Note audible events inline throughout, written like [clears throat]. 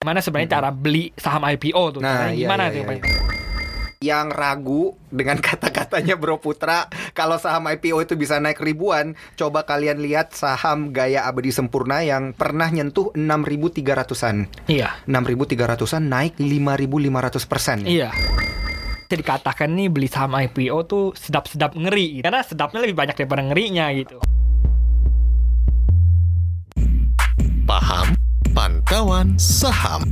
Gimana sebenarnya cara beli saham IPO tuh? Nah, iya, gimana iya, tuh? iya, Pak? iya. Yang ragu dengan [laughs] kata-katanya Bro Putra kalau saham IPO itu bisa naik ribuan, coba kalian lihat saham Gaya Abadi Sempurna yang pernah nyentuh 6.300-an. Iya. 6.300-an naik 5.500 persen. Iya. Bisa dikatakan nih beli saham IPO tuh sedap-sedap ngeri. Karena sedapnya lebih banyak daripada ngerinya gitu. Paham Pantauan Saham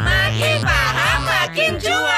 Makin paham makin cuan.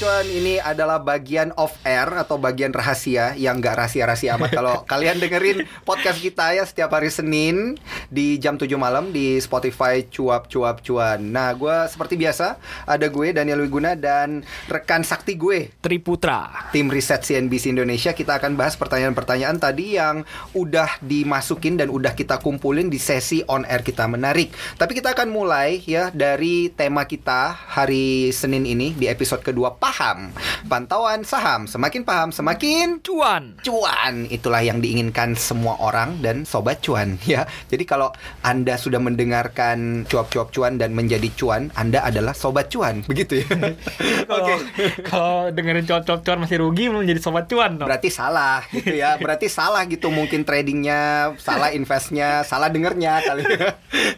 Cuan, ini adalah bagian off air atau bagian rahasia yang nggak rahasia-rahasia amat kalau [laughs] kalian dengerin podcast kita ya setiap hari Senin di jam 7 malam di Spotify Cuap Cuap Cuan. Nah, gue seperti biasa ada gue Daniel Wiguna dan rekan sakti gue Triputra. tim riset CNBC Indonesia kita akan bahas pertanyaan-pertanyaan tadi yang udah dimasukin dan udah kita kumpulin di sesi on air kita menarik. Tapi kita akan mulai ya dari tema kita hari Senin ini di episode kedua paham. Pantauan saham semakin paham semakin Cuan. cuan. Itulah yang diinginkan semua orang dan sobat cuan [laughs] ya. Jadi kalau anda sudah mendengarkan cuap-cuap cuan dan menjadi cuan anda adalah sobat cuan. [laughs] Begitu ya. [laughs] Kalau kalau dengerin cuan cuan masih rugi belum jadi sobat cuan dong. berarti salah gitu ya. Berarti salah gitu mungkin tradingnya salah investnya salah dengernya kali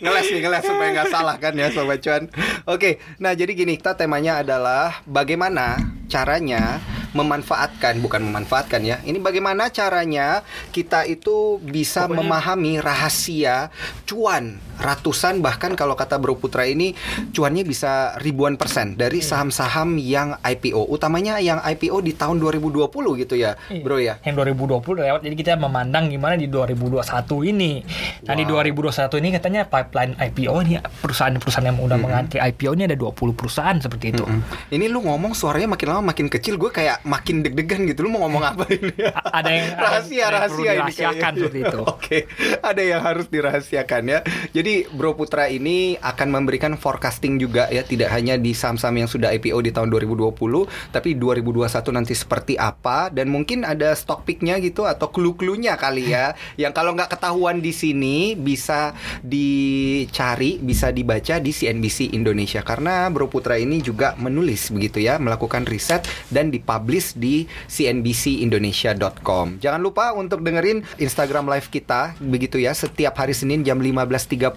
ngeles nih ngeles supaya nggak salah kan ya sobat cuan. Oke nah jadi gini kita temanya adalah bagaimana caranya memanfaatkan bukan memanfaatkan ya ini bagaimana caranya kita itu bisa Pokoknya- memahami rahasia cuan ratusan bahkan kalau kata Bro Putra ini cuannya bisa ribuan persen dari Iya. saham-saham yang IPO utamanya yang IPO di tahun 2020 gitu ya Iya. Bro ya Yang 2020 udah lewat jadi kita memandang gimana di 2021 ini. Nah di Wow. 2021 ini katanya pipeline IPO ini perusahaan-perusahaan yang udah mengantri IPO ini ada 20 perusahaan seperti itu. Mm. Ini lu ngomong suaranya makin lama makin kecil gue kayak makin deg-degan gitu. Lu mau ngomong apa ini? [laughs] Ada yang- rahasia ada yang perlu rahasia ini dirahasiakan seperti itu. [laughs] Oke, ada yang harus dirahasiakan ya. Jadi Bro Putra ini akan memberikan forecasting juga ya, tidak hanya di saham-saham yang sudah IPO di tahun 2020, tapi 2021 nanti seperti apa dan mungkin ada stock picknya gitu atau clue-cluenya kali ya. [laughs] yang kalau nggak ketahuan di sini bisa dicari, bisa dibaca di CNBC Indonesia karena Bro Putra ini juga menulis begitu ya, melakukan riset dan dipublish di cnbcindonesia.com. Jangan lupa untuk dengerin Instagram live kita begitu ya setiap hari Senin jam 15.30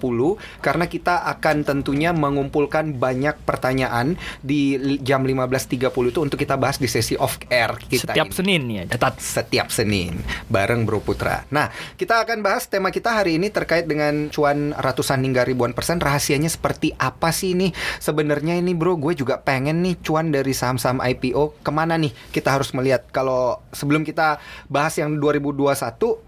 karena kita akan tentunya mengumpulkan banyak pertanyaan di jam 15.30 itu untuk kita bahas di sesi off air kita Setiap ini Senin ya, catat. setiap Senin bareng Bro Putra. Nah, kita akan bahas tema kita hari ini terkait dengan cuan ratusan hingga ribuan persen. Rahasianya seperti apa sih ini? Sebenarnya ini Bro, gue juga pengen nih cuan dari saham-saham IPO ke mana nih? Kita harus melihat kalau sebelum kita bahas yang 2021,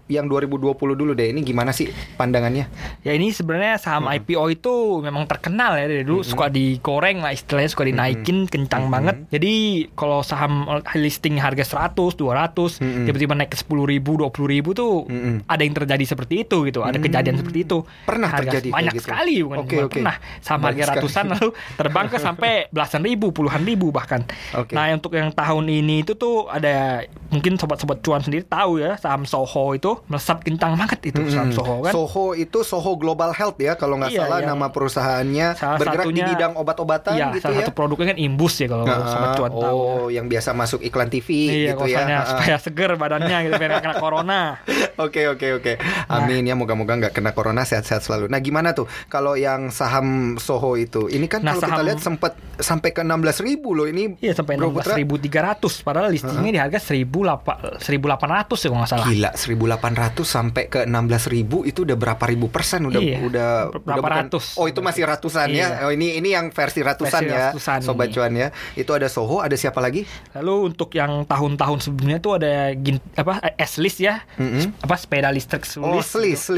yang 2020 dulu deh. Ini gimana sih pandangannya? Ya ini sebenarnya saham IPO itu memang terkenal ya dari dulu suka digoreng lah istilahnya suka dinaikin kencang banget. Jadi kalau saham listing harga 100, 200 Mm-mm. tiba-tiba naik ke 10 ribu, 20 ribu tuh Mm-mm. ada yang terjadi seperti itu gitu. Ada kejadian seperti itu. Pernah Harga terjadi banyak gitu? sekali bukan cuma oke. pernah. Saham harga ratusan lalu terbang ke sampai belasan ribu, puluhan ribu bahkan. Oke. Nah, untuk yang tahun ini itu tuh ada mungkin sobat-sobat cuan sendiri tahu ya saham Soho itu melesat kencang banget itu saham Mm-mm. Soho kan. Soho itu Soho Global Health ya kalau nggak Iya, salah yang- nama perusahaannya Salah bergerak di satunya- bidang obat-obatan Iya, gitu salah ya. satu produknya kan imbus ya kalau Nah, sobat cuan tahu. ya. oh, yang biasa masuk iklan TV Iya, gitu ya. supaya seger badannya gitu biar kena [laughs] corona. Oke oke oke. Amin ya moga-moga nggak kena corona sehat-sehat selalu. Nah gimana tuh kalau yang saham Soho itu? Ini kan Nah, kalau kita saham- lihat sempat sampai ke 16.000 ribu loh ini. Iya sampai Bro Putra. 16.300 padahal listingnya di harga 1.800 1.800 ya kalau nggak salah. Gila 1800 sampai ke 16.000 itu udah berapa ribu persen udah Iya, udah berapa udah bukan- ratus. Oh itu masih ratusan ya. Iya. Oh ini ini yang versi ratusan Versi ya. ratusan Sobat ini. cuan ya. Itu ada Soho, ada siapa lagi? Lalu untuk yang tahun-tahun sebelumnya tuh ada gin, apa S-list ya. Mm-mm. Apa sepeda listrik Oh, Swiss.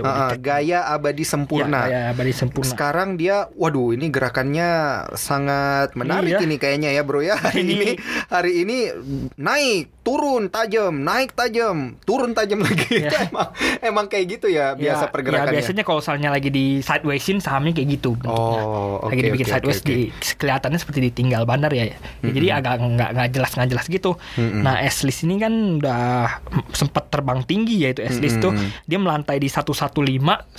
Ah, ah, dicek. gaya abadi sempurna. Ya, kayak abadi sempurna. Sekarang dia, waduh, ini gerakannya sangat menarik Iya. ini kayaknya ya bro ya. [laughs] Ini hari ini naik turun tajam, naik tajam, turun tajam [laughs] lagi. Itu emang emang kayak gitu ya biasa Ya, pergerakannya. Ya, biasanya kalau misalnya lagi di sidewaysin sahamnya kayak gitu. bentuknya. Oh, oke, lagi dibikin oke, sideways oke, oke. di kelihatannya seperti ditinggal bandar ya. Ya, Jadi agak nggak nggak jelas nggak jelas gitu. Mm-mm. Nah, S-list ini kan udah sempat terbang tinggi ya itu S-list tuh. Mm-mm. Dia melantai di 115 115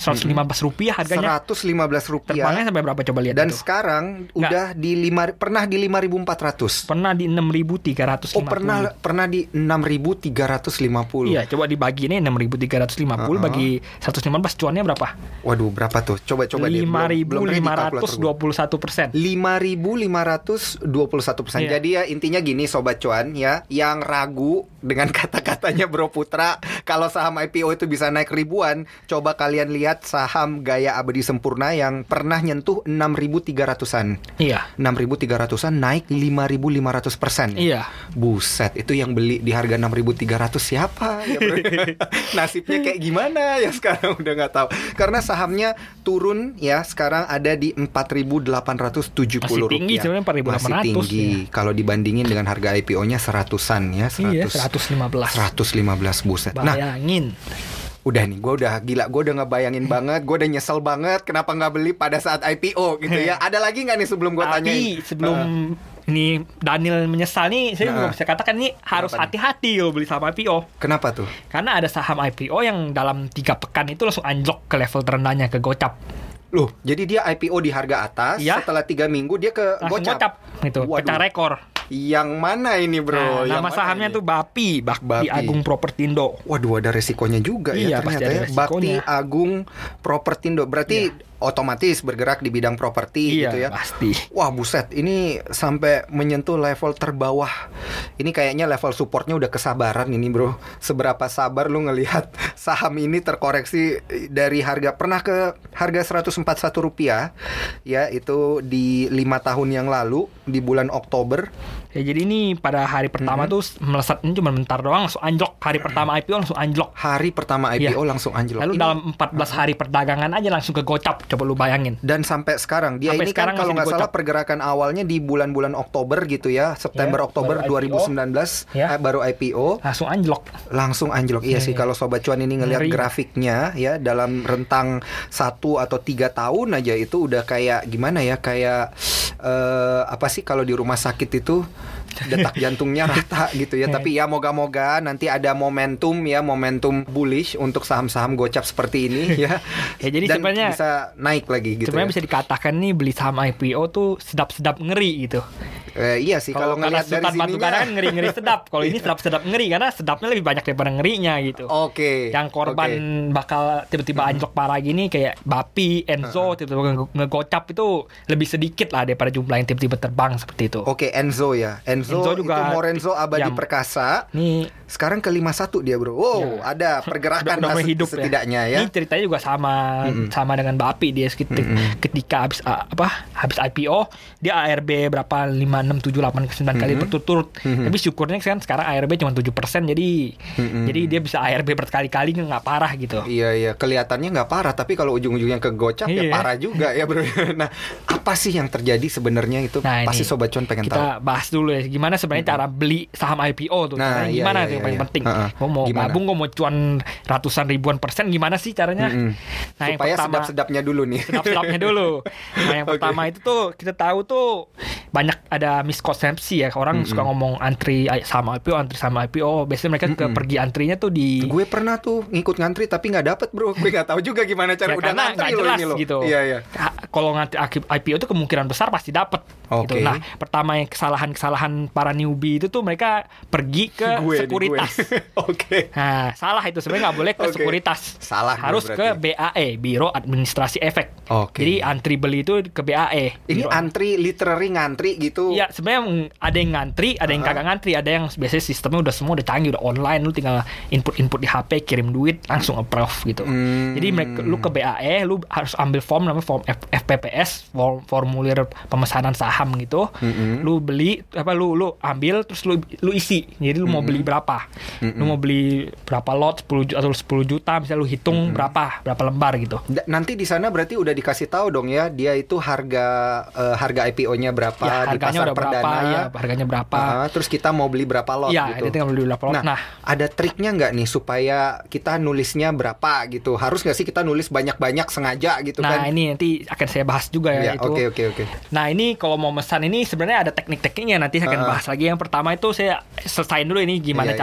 rupiah harganya. 115 rupiah. Terbangnya sampai berapa coba lihat Dan itu. sekarang udah di lima pernah di 5.400. Pernah di 6.350. Oh pernah pernah di 6.350. Iya, coba dibagi ini 6.350 Uh-uh. bagi 115 cuannya berapa? Waduh berapa tuh? Coba coba deh. Belum- belum ready kalkulator gua. 5.521 persen. 5.521 persen. Iya. Jadi ya intinya gini sobat cuan ya, yang ragu dengan [laughs] kata-katanya Bro Putra kalau saham IPO itu bisa naik ribuan, coba kalian lihat saham Gaya Abadi Sempurna yang pernah nyentuh 6.300-an. Iya. 6.300-an naik 5.500 persen. Iya. Buset, itu yang beli di harga 6.300 siapa ya bro? [laughs] Nasibnya kayak gimana ya sekarang udah nggak tahu. Karena sahamnya turun ya sekarang ada di 4.870 Masih tinggi sebenarnya 4.800 Masih tinggi. Kalau dibandingin dengan harga IPO-nya seratusan ya, 100 Iya, 115. 115 buset. Nah, Bayangin. udah nih, gue udah gila, gue udah ngebayangin banget, gue udah nyesel banget kenapa nggak beli pada saat IPO gitu ya. Ada lagi nggak nih sebelum gue tanya? Sebelum ini Daniel menyesal nih, saya Nah. bisa katakan nih harus hati-hati kalau beli saham IPO. Kenapa tuh? Karena ada saham IPO yang dalam tiga pekan itu langsung anjlok ke level terendahnya ke gocap. Loh, jadi dia IPO di harga atas, Iya. setelah tiga minggu dia ke Langsung gocap. gocap, gitu, Waduh. pecah rekor. Yang mana ini bro? Nah, Yang nama sahamnya ini? tuh Bapi, Bakti Bapi. Agung Propertindo. Waduh ada resikonya juga Iya, ya pasti ternyata ada ya. Bakti resikonya. Agung Propertindo. Berarti otomatis bergerak di bidang properti Iya, gitu ya. pasti. Wah buset, ini sampai menyentuh level terbawah. Ini kayaknya level supportnya udah kesabaran ini bro. Seberapa sabar lu ngelihat [laughs] saham ini terkoreksi dari harga pernah ke harga 141 rupiah ya itu di lima tahun yang lalu di bulan Oktober. Ya jadi ini pada hari pertama tuh melesat ini cuma bentar doang langsung anjlok. Hari pertama IPO langsung anjlok. Hari pertama IPO Iya. langsung anjlok. Lalu Ini- dalam 14 hari perdagangan aja langsung ke gocap. Coba lu bayangin. dan sampai sekarang dia Sampai ini sekarang kan kalau nggak salah pergerakan awalnya di bulan-bulan Oktober gitu ya September Ya, Oktober baru IPO. 2019 Ya. eh, baru IPO Langsung anjlok. langsung anjlok iya sih Iya. kalau sobat cuan ini ngelihat grafiknya ya dalam rentang satu atau tiga tahun aja itu udah kayak gimana ya kayak eh, apa sih kalau di rumah sakit itu detak jantungnya rata gitu ya Iya. [laughs] tapi ya moga-moga nanti ada momentum ya momentum bullish untuk saham-saham gocap seperti ini [laughs] ya Ya, jadi dan sebenarnya- bisa naik lagi gitu Sebenarnya ya. bisa dikatakan nih beli saham IPO tuh sedap-sedap ngeri gitu. Eh, iya sih kalau ngelihat dari. Gana kan ngeri-ngeri [laughs] sedap. Kalau ini sedap-sedap ngeri karena sedapnya lebih banyak daripada ngerinya gitu. Oke. Yang korban oke. bakal tiba-tiba anjlok parah gini kayak Bapi, Enzo tiba-tiba nge- ngegocap itu lebih sedikit lah daripada jumlah yang tiba-tiba terbang seperti itu. Oke Enzo ya. Enzo, Enzo juga- itu Morenzo Abadi yang- Perkasa. Ini Sekarang ke 51 dia, Bro. Wow, Ya. ada pergerakan udah, udah hidup setidaknya ya. Ini ceritanya juga sama sama dengan Bapi dia ketika, ketika habis apa habis IPO dia ARB berapa 5 6 7 8 9 kali berturut-turut. Tapi syukurnya kan sekarang ARB cuma 7% jadi jadi dia bisa ARB berkali-kali nggak parah gitu. Iya iya, kelihatannya nggak parah, tapi kalau ujung-ujungnya ke gocap ya Iya. parah juga ya, Bro. [laughs] Nah, apa sih yang terjadi sebenarnya itu? Nah, Pasti ini sobat cuan pengen tahu. kita bahas dulu ya gimana sebenarnya cara beli saham IPO tuh Nah, Caranya iya, gimana iya, tuh yang iya, paling iya. penting Heeh. gue mau Gimana? gabung gue mau cuan ratusan ribuan persen gimana sih caranya Mm-mm. nah yang Supaya pertama sedap-sedapnya dulu nih. sedap-sedapnya dulu [laughs] nah yang Oke. pertama itu tuh kita tahu tuh banyak ada miskonsepsi ya orang suka ngomong antri sama IPO antri sama IPO biasanya mereka ke pergi antrinya tuh di Gue pernah tuh ngikut ngantri tapi nggak dapet bro. Gue nggak tahu juga gimana cara Ya, udah ngantri loh jelas ini loh. gitu. Iya iya. Kalau ngantri IPO itu kemungkinan besar pasti dapat. Oke. Gitu. Nah, pertama yang kesalahan-kesalahan para newbie itu tuh mereka pergi ke Gue sekuritas. [laughs] Oke. Nah, salah itu sebenarnya nggak boleh ke Oke. sekuritas. Salah Harus ke. BAE, Biro Administrasi Efek. Oke. Jadi antri beli itu ke BAE. Ini Biro- antri literary ngantri gitu. Iya, sebenarnya ada yang ngantri, ada yang kagak ngantri, ada yang biasanya sistemnya udah semua udah canggih, udah online, lu tinggal input-input di HP, kirim duit, langsung approve gitu. Hmm. Jadi mereka, lu ke BAE, lu harus ambil form namanya form F- FPPS for- formulir pemesanan saham gitu. Mm-mm. Lu beli apa lu lu ambil terus lu lu isi. Jadi lu mau beli berapa? Lu mau beli berapa lot 10 juta atau 10 juta misalnya lu hitung berapa berapa lembar gitu. Nanti di sana berarti udah dikasih tahu dong ya dia itu harga eh, harga IPO-nya berapa ya, di harganya pasar udah berapa perdana. ya, harganya berapa. Ah, terus kita mau beli berapa lot Iya, gitu. tinggal beli berapa lot. Nah, Nah, ada triknya nggak nih supaya kita nulisnya berapa gitu? Harus nggak sih kita nulis banyak-banyak sengaja gitu nah kan? ini nanti akan saya bahas juga Ya, ya, itu. oke oke oke. Nah ini kalau mau mesan ini sebenarnya ada teknik-tekniknya nanti saya akan. Bahas lagi. Yang pertama itu saya selesaiin dulu ini gimana Iya, iya.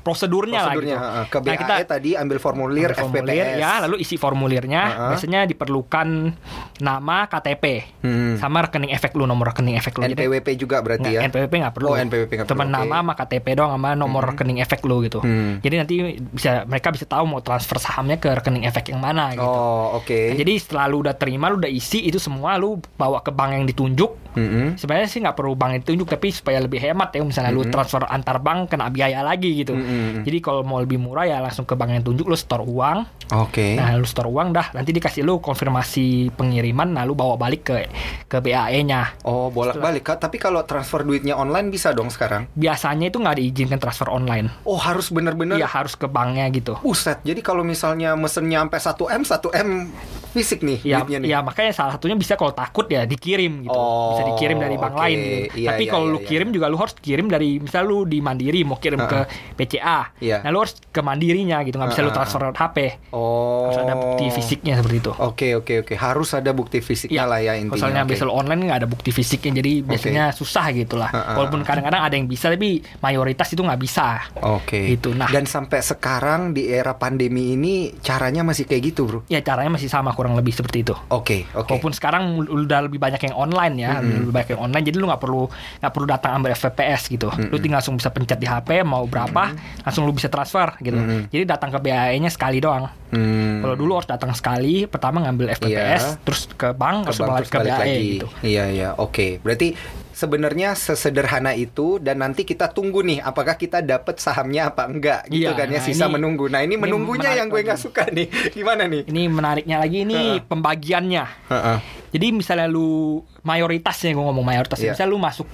Prosedurnya, Prosedurnya lah gitu. ke BAE Nah, kita tadi ambil formulir ambil formulir FPPS. ya, lalu isi formulirnya. Heeh. Biasanya diperlukan nama, KTP, Hmm. sama rekening efek lu, nomor rekening efek lu. Jadi- NPWP juga berarti ya. NPWP nggak perlu. Oh, NPWP nggak perlu, nama sama KTP doang sama nomor rekening efek lu gitu. Hmm. Jadi nanti bisa mereka bisa tahu mau transfer sahamnya ke rekening efek yang mana gitu. Oh, oke. Nah, jadi setelah lu udah terima, lu udah isi itu semua lu bawa ke bank yang ditunjuk. Mm-mm. Sebenarnya sih nggak perlu bank yang ditunjuk tapi supaya lebih hemat ya misalnya lu transfer antar bank kena biaya lagi gitu. Mm-mm. Jadi kalau mau lebih murah ya langsung ke bank yang tunjuk lu store uang. Oke. Nah, lu store uang dah nanti dikasih lu konfirmasi pengiriman nah lu bawa balik ke ke BAE-nya. Oh, bolak-balik. Tapi kalau transfer duitnya online bisa dong sekarang? Biasanya itu nggak diizinkan transfer online. Oh, harus bener-bener Iya harus ke banknya gitu. Buset, jadi kalau misalnya mesennya sampai 1M, 1M fisik nih Ya, duitnya nih. ya makanya salah satunya bisa kalau takut ya dikirim gitu. Oh, bisa dikirim dari bank oke. lain gitu. Iya, Tapi iya, kalau iya, lu iya. kirim juga lu harus kirim dari misal lu di Mandiri mau kirim ke PCA. Iya. Nah, lu harus ke Mandirinya gitu, nggak bisa lu Ah, ah, transfer HP. Oh. Harus ada bukti fisiknya seperti itu. Oke, oke, oke. Harus ada bukti fisiknya lah ya intinya. misalnya Oke. biasa lu online nggak ada bukti fisiknya, jadi biasanya susah gitu lah. Ah, ah, Walaupun kadang-kadang ada yang bisa, tapi mayoritas itu nggak bisa. Oke. Gitu, nah. Dan sampai sekarang di era pandemi ini caranya masih kayak gitu, Bro. Ya caranya masih sama kurang lebih seperti itu. Oke, oke. Walaupun sekarang udah lebih banyak yang online ya, lebih banyak yang online, jadi lu nggak perlu nggak perlu datang ambil FPPS gitu. Lu tinggal langsung bisa pencet di HP mau berapa, langsung lu bisa transfer gitu. Jadi datang ke BAE-nya sekali doang. Hmm. Kalau dulu harus datang sekali, pertama ngambil FPPS, Iya. terus ke bank, ke bank balik terus ke balik BAE lagi. gitu. Iya, iya. Oke. Berarti sebenarnya sesederhana itu dan nanti kita tunggu nih apakah kita dapat sahamnya apa enggak gitu Iya, kan ya nah sisa ini- menunggu. Nah, ini, ini menunggunya yang gue nggak suka nih. [laughs] Gimana nih? Ini menariknya lagi ini pembagiannya. Heeh. Jadi misalnya lu mayoritasnya gue ngomong mayoritas, Iya. misalnya lu masuk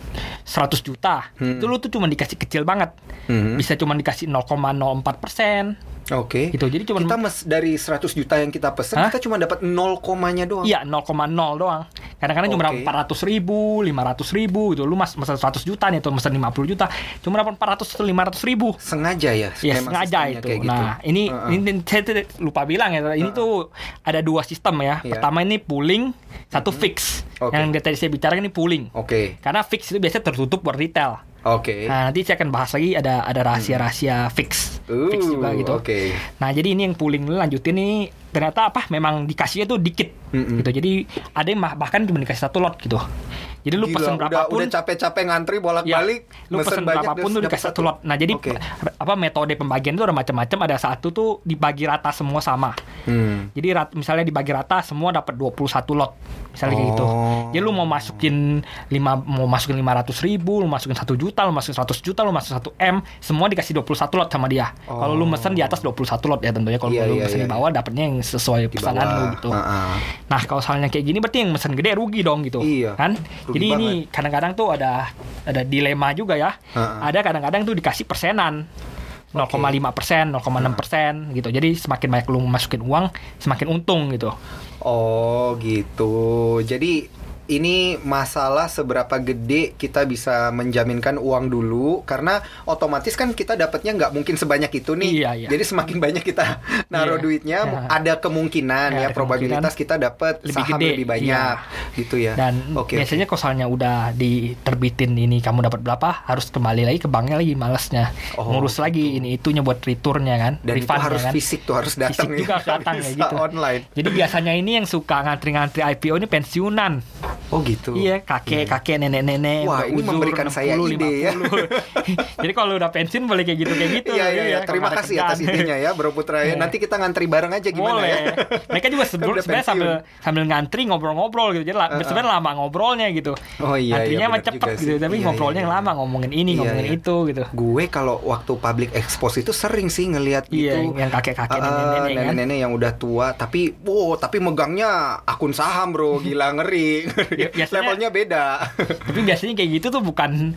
100 juta, Hmm. itu lu tuh cuma dikasih kecil banget. Mhm. Bisa cuma dikasih 0,04 persen. Oke. Gitu, jadi cuman- kita mes dari 100 juta yang kita pesen Hah? kita cuma dapat 0 komanya doang. Iya 0,0 doang. Kadang-kadang cuma Oke. 400 ribu, 500 ribu gitu. Lu mas mesen 100 juta nih atau mesen 50 juta, cuma dapat 400 atau 500 ribu. Sengaja ya. Ya memang sengaja itu. kayak gitu. Nah ini, Heeh. ini saya lupa bilang ya. Ini tuh ada dua sistem ya. Iya. Pertama ini pooling, satu fix. Oke. Yang tadi saya bicarakan ini pooling. Oke. Karena fix itu biasanya tertutup buat retail. Oke. Nah nanti saya akan bahas lagi ada ada rahasia-rahasia fix, Uh, fix juga gitu. Oke. Nah jadi ini yang pooling lanjutin nih ternyata apa memang dikasihnya tuh dikit Mm-mm. gitu. Jadi ada yang bahkan cuma dikasih satu lot gitu. Jadi lu Gila, pesen udah, berapapun udah capek-capek ngantri ya, bolak-balik lu pesen berapapun tuh dikasih satu lot. Nah jadi Oke. p- apa metode pembagian itu ada macam-macam. Ada satu tuh dibagi rata semua sama. Hmm. Jadi rat, misalnya dibagi rata semua dapat 21 lot. Misalnya kayak gitu. Oh. Jadi lu mau masukin 5 mau masukin 500 ribu, lu masukin 1 juta, lu masukin 100 juta, lu masukin 1 M, semua dikasih 21 lot sama dia. Kalau lu mesen di atas 21 lot ya tentunya. Kalau Iya, lu iya, mesen iya, di bawah dapatnya yang sesuai pesanan lu gitu. Heeh. Nah, kalau soalnya kayak gini berarti yang mesen gede rugi dong gitu. Iya, Kan? rugi Jadi ini kadang-kadang tuh ada ada dilema juga ya. Heeh. Ada kadang-kadang tuh dikasih persenan. 0,5 persen, 0,6 persen gitu. Jadi semakin banyak lu masukin uang, semakin untung gitu. Oh gitu. Jadi ini masalah seberapa gede kita bisa menjaminkan uang dulu karena otomatis kan kita dapatnya nggak mungkin sebanyak itu nih. Iya, iya. Jadi semakin banyak kita [laughs] naruh Iya. duitnya, [laughs] Ya. ada kemungkinan Ya, ya ada probabilitas kita dapat lebih saham gede. lebih banyak gitu ya. Dan Oke, biasanya kalau soalnya udah diterbitin ini kamu dapat berapa, harus kembali lagi ke banknya lagi malesnya. Oh, Ngurus lagi ini itunya buat returnnya kan, dan itu harus kan. fisik tuh harus datang Fisik juga harus Nggak datang ya gitu. online. Jadi biasanya ini yang suka ngantri-ngantri IPO ini pensiunan. Oh gitu. Iya, kakek, kakek, nenek, nenek. Wah, ini uzur, memberikan saya ide ya. 50. [laughs] Jadi kalau udah pensiun boleh kayak gitu kayak gitu. Iya iya iya. kalau Terima kasih atas idenya ya Bro Putra ya. Iya. Nanti kita ngantri bareng aja gimana Boleh. ya. Mereka juga [laughs] sebelum sebenarnya sambil sambil ngantri ngobrol-ngobrol gitu. Jadi la- Uh-uh. sebenarnya lama ngobrolnya gitu. Oh iya, iya, Antrinya mah benar cepet gitu, tapi Iya, ngobrolnya iya, yang iya. lama ngomongin ini, Iya, ngomongin iya. itu gitu. Gue kalau waktu public expose itu sering sih ngelihat Iya, gitu. yang kakek-kakek, nenek-nenek kan. nenek-nenek yang udah tua tapi wow tapi megangnya akun saham bro gila ngeri. [laughs] Ya, biasanya- levelnya beda Tapi biasanya kayak gitu tuh bukan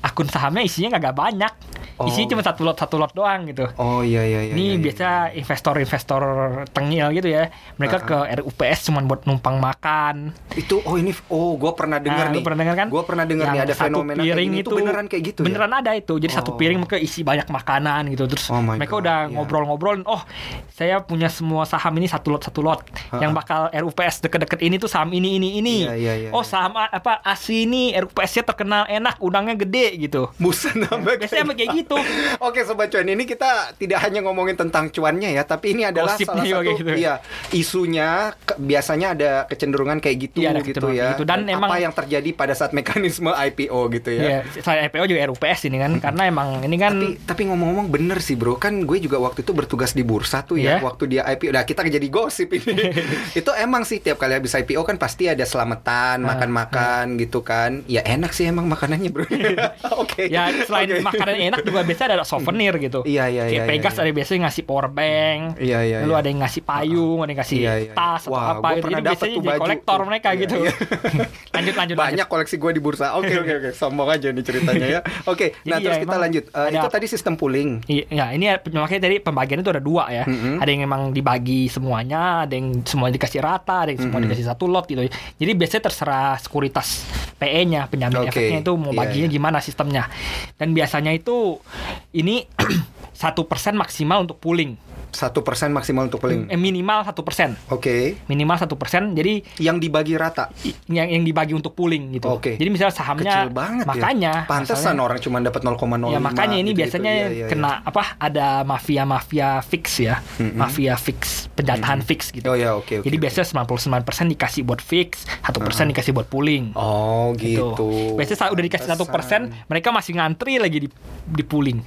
akun sahamnya isinya nggak banyak. Oh. Isinya cuma satu lot satu lot doang gitu. oh iya iya iya Ini iya, iya. biasa investor-investor tengil gitu ya. Mereka Uh-uh. ke RUPS cuma buat numpang makan. itu oh ini oh gue pernah dengar Nah, nih pernah dengar kan? gue pernah dengar nih ada satu fenomena kayak piring gini. itu beneran kayak gitu beneran ada itu jadi satu Oh. piring mereka isi banyak makanan gitu terus Oh my mereka God, udah iya. ngobrol-ngobrol oh saya punya semua saham ini satu lot satu lot yang bakal RUPS deket-deket ini tuh saham ini ini ini Iya, iya, iya, oh iya. saham apa ASI ini RUPS-nya terkenal enak udangnya gede gitu ya buset sampai biasanya kayak gitu [laughs] Oke sobat cuan ini kita tidak hanya ngomongin tentang cuannya ya, tapi ini adalah Gosipnya salah satu gitu. iya isunya ke- biasanya ada kecenderungan kayak gitu Iya, gitu ya. kayak gitu. Dan emang- apa yang terjadi pada saat mekanisme IPO gitu ya. ya selain IPO juga RUPS ini kan karena emang ini kan Tapi tapi ngomong-ngomong bener sih bro, kan gue juga waktu itu bertugas di bursa tuh ya, Iya. waktu dia IPO. Nah kita jadi gosip ini. [laughs] itu emang sih tiap kali habis IPO kan pasti ada selamatan, Ah, makan-makan gitu kan. Ya enak sih emang makanannya bro. [laughs] Oke. Ya selain Oke. makanan enak juga biasa ada souvenir gitu. Iya, iya, Kayak iya, Pegas iya, ada biasanya ngasih power bank. Iya, iya, Lalu iya. ada yang ngasih payung, ada yang ngasih Iya, iya, iya. tas atau Wah, apa gitu. Jadi biasanya jadi kolektor mereka Iya, gitu. iya. [laughs] lanjut lanjut Banyak lanjut. koleksi gue di bursa. Oke oke oke, sombong aja nih ceritanya ya. [laughs] Oke, nah Jadi terus ya, kita lanjut. Eh, ada- itu tadi sistem pooling. Iya, ya, ini ya, makanya tadi pembagian itu ada dua ya. Mm-mm. Ada yang memang dibagi semuanya, ada yang semua dikasih rata, ada yang semua Mm-mm. dikasih satu lot gitu. Jadi biasanya terserah sekuritas PE-nya, penjamin Oke, efeknya itu mau iya, baginya iya. gimana sistemnya. Dan biasanya itu ini [clears throat] satu persen maksimal untuk pooling, Satu persen maksimal untuk pooling. Eh, minimal satu persen, Oke. minimal satu persen. Jadi Yang dibagi rata. yang yang dibagi untuk pooling gitu. Oke. Jadi misalnya sahamnya Kecil banget makanya ya. Pantesan orang cuma dapat 0,05. Ya makanya ini gitu-gitu. biasanya Iya, iya, iya. kena apa ada mafia-mafia fix ya. Mm-mm. Mafia fix, penjatahan fix gitu. Oh ya, oke oke. Jadi oke. biasanya 99% dikasih buat fix, 1% dikasih buat pooling. Oh gitu. Biasanya saat udah dikasih satu persen, mereka masih ngantri lagi di di pooling.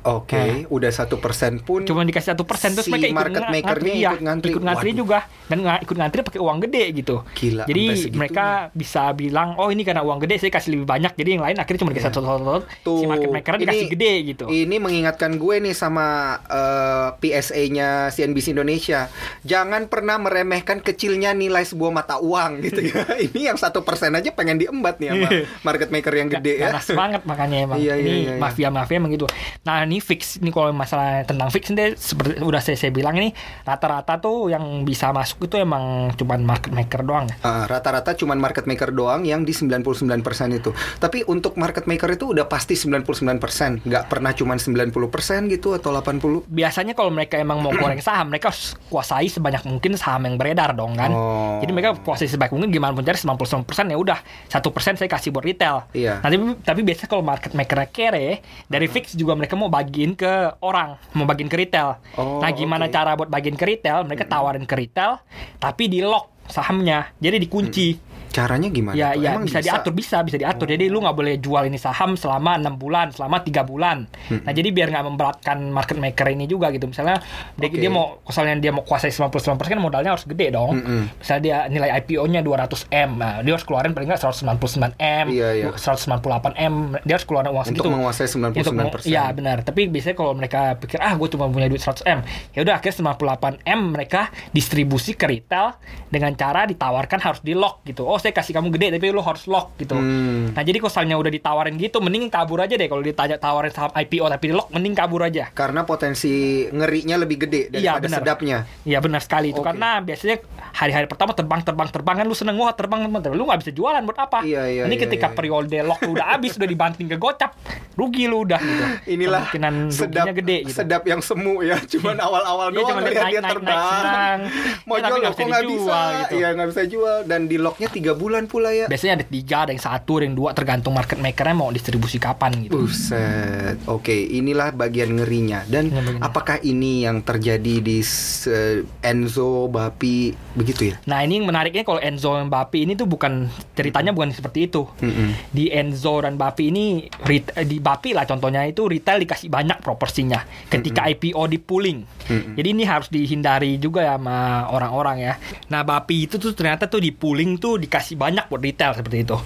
Oke, udah satu persen pun. Cuma dikasih satu persen terus si mereka ikut market nga- makernya iya, ikut ngantri. ikut ngantri Waduh. juga dan nga- ikut ngantri pakai uang gede gitu. Gila, Jadi mereka bisa bilang, oh ini karena uang gede saya kasih lebih banyak. Jadi yang lain akhirnya cuma dikasih satu satu satu. Si market maker ini- dikasih gede gitu. Ini mengingatkan gue nih sama eh, PSA-nya CNBC Indonesia. Jangan pernah meremehkan kecilnya nilai sebuah mata uang gitu ya. [laughs] ini yang satu persen aja pengen diembat nih sama market maker yang gede ya. Ganas banget makanya emang. Iya, iya, ini iya, iya. mafia-mafia emang gitu. Nah, ini fix ini kalau masalah tentang fix ini seperti udah saya, saya bilang ini rata-rata tuh yang bisa masuk itu emang cuman market maker doang ya. Ah, rata-rata cuman market maker doang yang di 99% itu. Tapi untuk market maker itu udah pasti 99%, nggak pernah cuman 90% gitu atau 80. Biasanya kalau mereka emang mau goreng saham, mereka harus kuasai sebanyak mungkin saham yang beredar dong kan. Oh. Jadi mereka kuasai sebanyak mungkin gimana pun cari 99% ya udah satu persen saya kasih buat retail. Iya. Tapi, tapi biasanya kalau market maker kere dari fix juga mereka mau bagiin ke orang, mau bagiin ke retail. Oh, nah, gimana oke. cara buat bagiin ke retail? Mereka tawarin ke retail, tapi di lock sahamnya, jadi dikunci. Caranya gimana? Ya, tuh? ya Emang bisa, diatur, bisa, bisa diatur. Jadi lu nggak boleh jual ini saham selama enam bulan, selama tiga bulan. Nah, jadi biar nggak memberatkan market maker ini juga gitu. Misalnya dia, Oke. dia mau, misalnya dia mau kuasai 99% kan modalnya harus gede dong. Mm-mm. Misalnya dia nilai IPO-nya 200 m, nah, dia harus keluarin paling nggak 199 m, Iya, iya. 198 m, dia harus keluarin uang Untuk segitu. menguasai 99%. Untuk meng- Iya benar. Tapi biasanya kalau mereka pikir ah gue cuma punya duit 100 m, ya udah akhirnya 98 m mereka distribusi ke retail dengan cara ditawarkan harus di lock gitu. Oh saya kasih kamu gede tapi lu harus lock gitu. Hmm. Nah jadi kalau misalnya udah ditawarin gitu, mending kabur aja deh kalau ditanya tawarin saham IPO tapi di lock, mending kabur aja. Karena potensi ngerinya lebih gede Iya, daripada benar. sedapnya. Iya benar sekali itu Oke. karena biasanya hari-hari pertama terbang terbang terbang kan lu seneng wah terbang terbang, lu nggak bisa jualan buat apa? Iya, iya, Ini iya, ketika iya. periode lock lu udah habis udah dibanting ke gocap, rugi lu udah gitu. Inilah Kemungkinan sedap gede gitu. sedap yang semu ya. Cuman awal-awal Iya, doang cuman naik, dia naik, naik, terbang. Mau Ya, jual kok nggak bisa. gitu. Iya nggak bisa jual dan di locknya tiga bulan pula ya. Biasanya ada tiga, ada yang satu, ada yang dua, tergantung market makernya mau distribusi kapan gitu. Buset. Oke, inilah bagian ngerinya. Dan Yang bagian- apakah ini yang terjadi di se- Enzo, Bapi, begitu gitu ya. Nah ini yang menariknya kalau Enzo dan Bapi ini tuh bukan ceritanya bukan seperti itu. Mm-mm. Di Enzo dan Bapi ini eh, di Bapi lah contohnya itu retail dikasih banyak proporsinya ketika IPO di pooling. Jadi ini harus dihindari juga ya sama orang-orang ya. Nah Bapi itu tuh ternyata tuh di pooling tuh dikasih banyak buat retail seperti itu.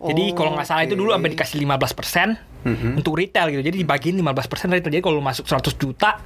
Jadi kalau nggak salah itu dulu sampai dikasih 15% Mm-mm. untuk retail gitu. Jadi dibagiin 15% retail. Jadi kalau masuk 100 juta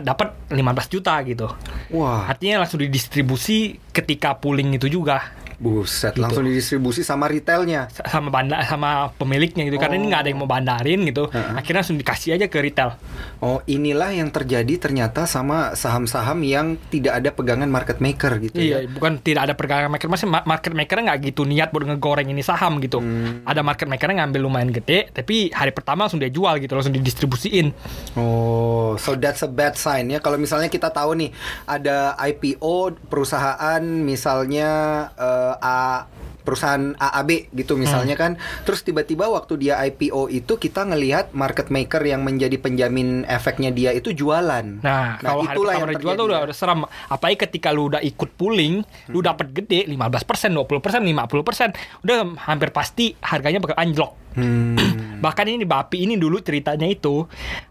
dapat 15 juta gitu. Wah, Artinya langsung didistribusi ketika pooling itu juga buset, Gitu. langsung didistribusi sama retailnya. sama bandar sama pemiliknya gitu karena ini nggak ada yang mau bandarin gitu Heeh. akhirnya langsung dikasih aja ke retail Oh, inilah yang terjadi ternyata sama saham-saham yang tidak ada pegangan market maker gitu iya ya. bukan tidak ada pergerakan market masih ma- market maker nggak gitu niat buat ngegoreng ini saham gitu Hmm. ada market maker ngambil lumayan gede tapi hari pertama langsung dia jual gitu langsung didistribusiin Oh, so that's a bad sign ya. Kalau misalnya kita tahu nih ada IPO perusahaan misalnya eh, A perusahaan AAB gitu misalnya Hmm. kan. Terus tiba-tiba waktu dia IPO itu kita ngelihat market maker yang menjadi penjamin efeknya dia itu jualan. Nah, kalau hari pertama udah jual tuh udah, udah seram. Apalagi ketika lu udah ikut pooling, lu Hmm. dapat gede 15%, 20%, 50%, udah hampir pasti harganya bakal anjlok. Hmm. [clears throat] Bahkan ini Bapi ini dulu ceritanya itu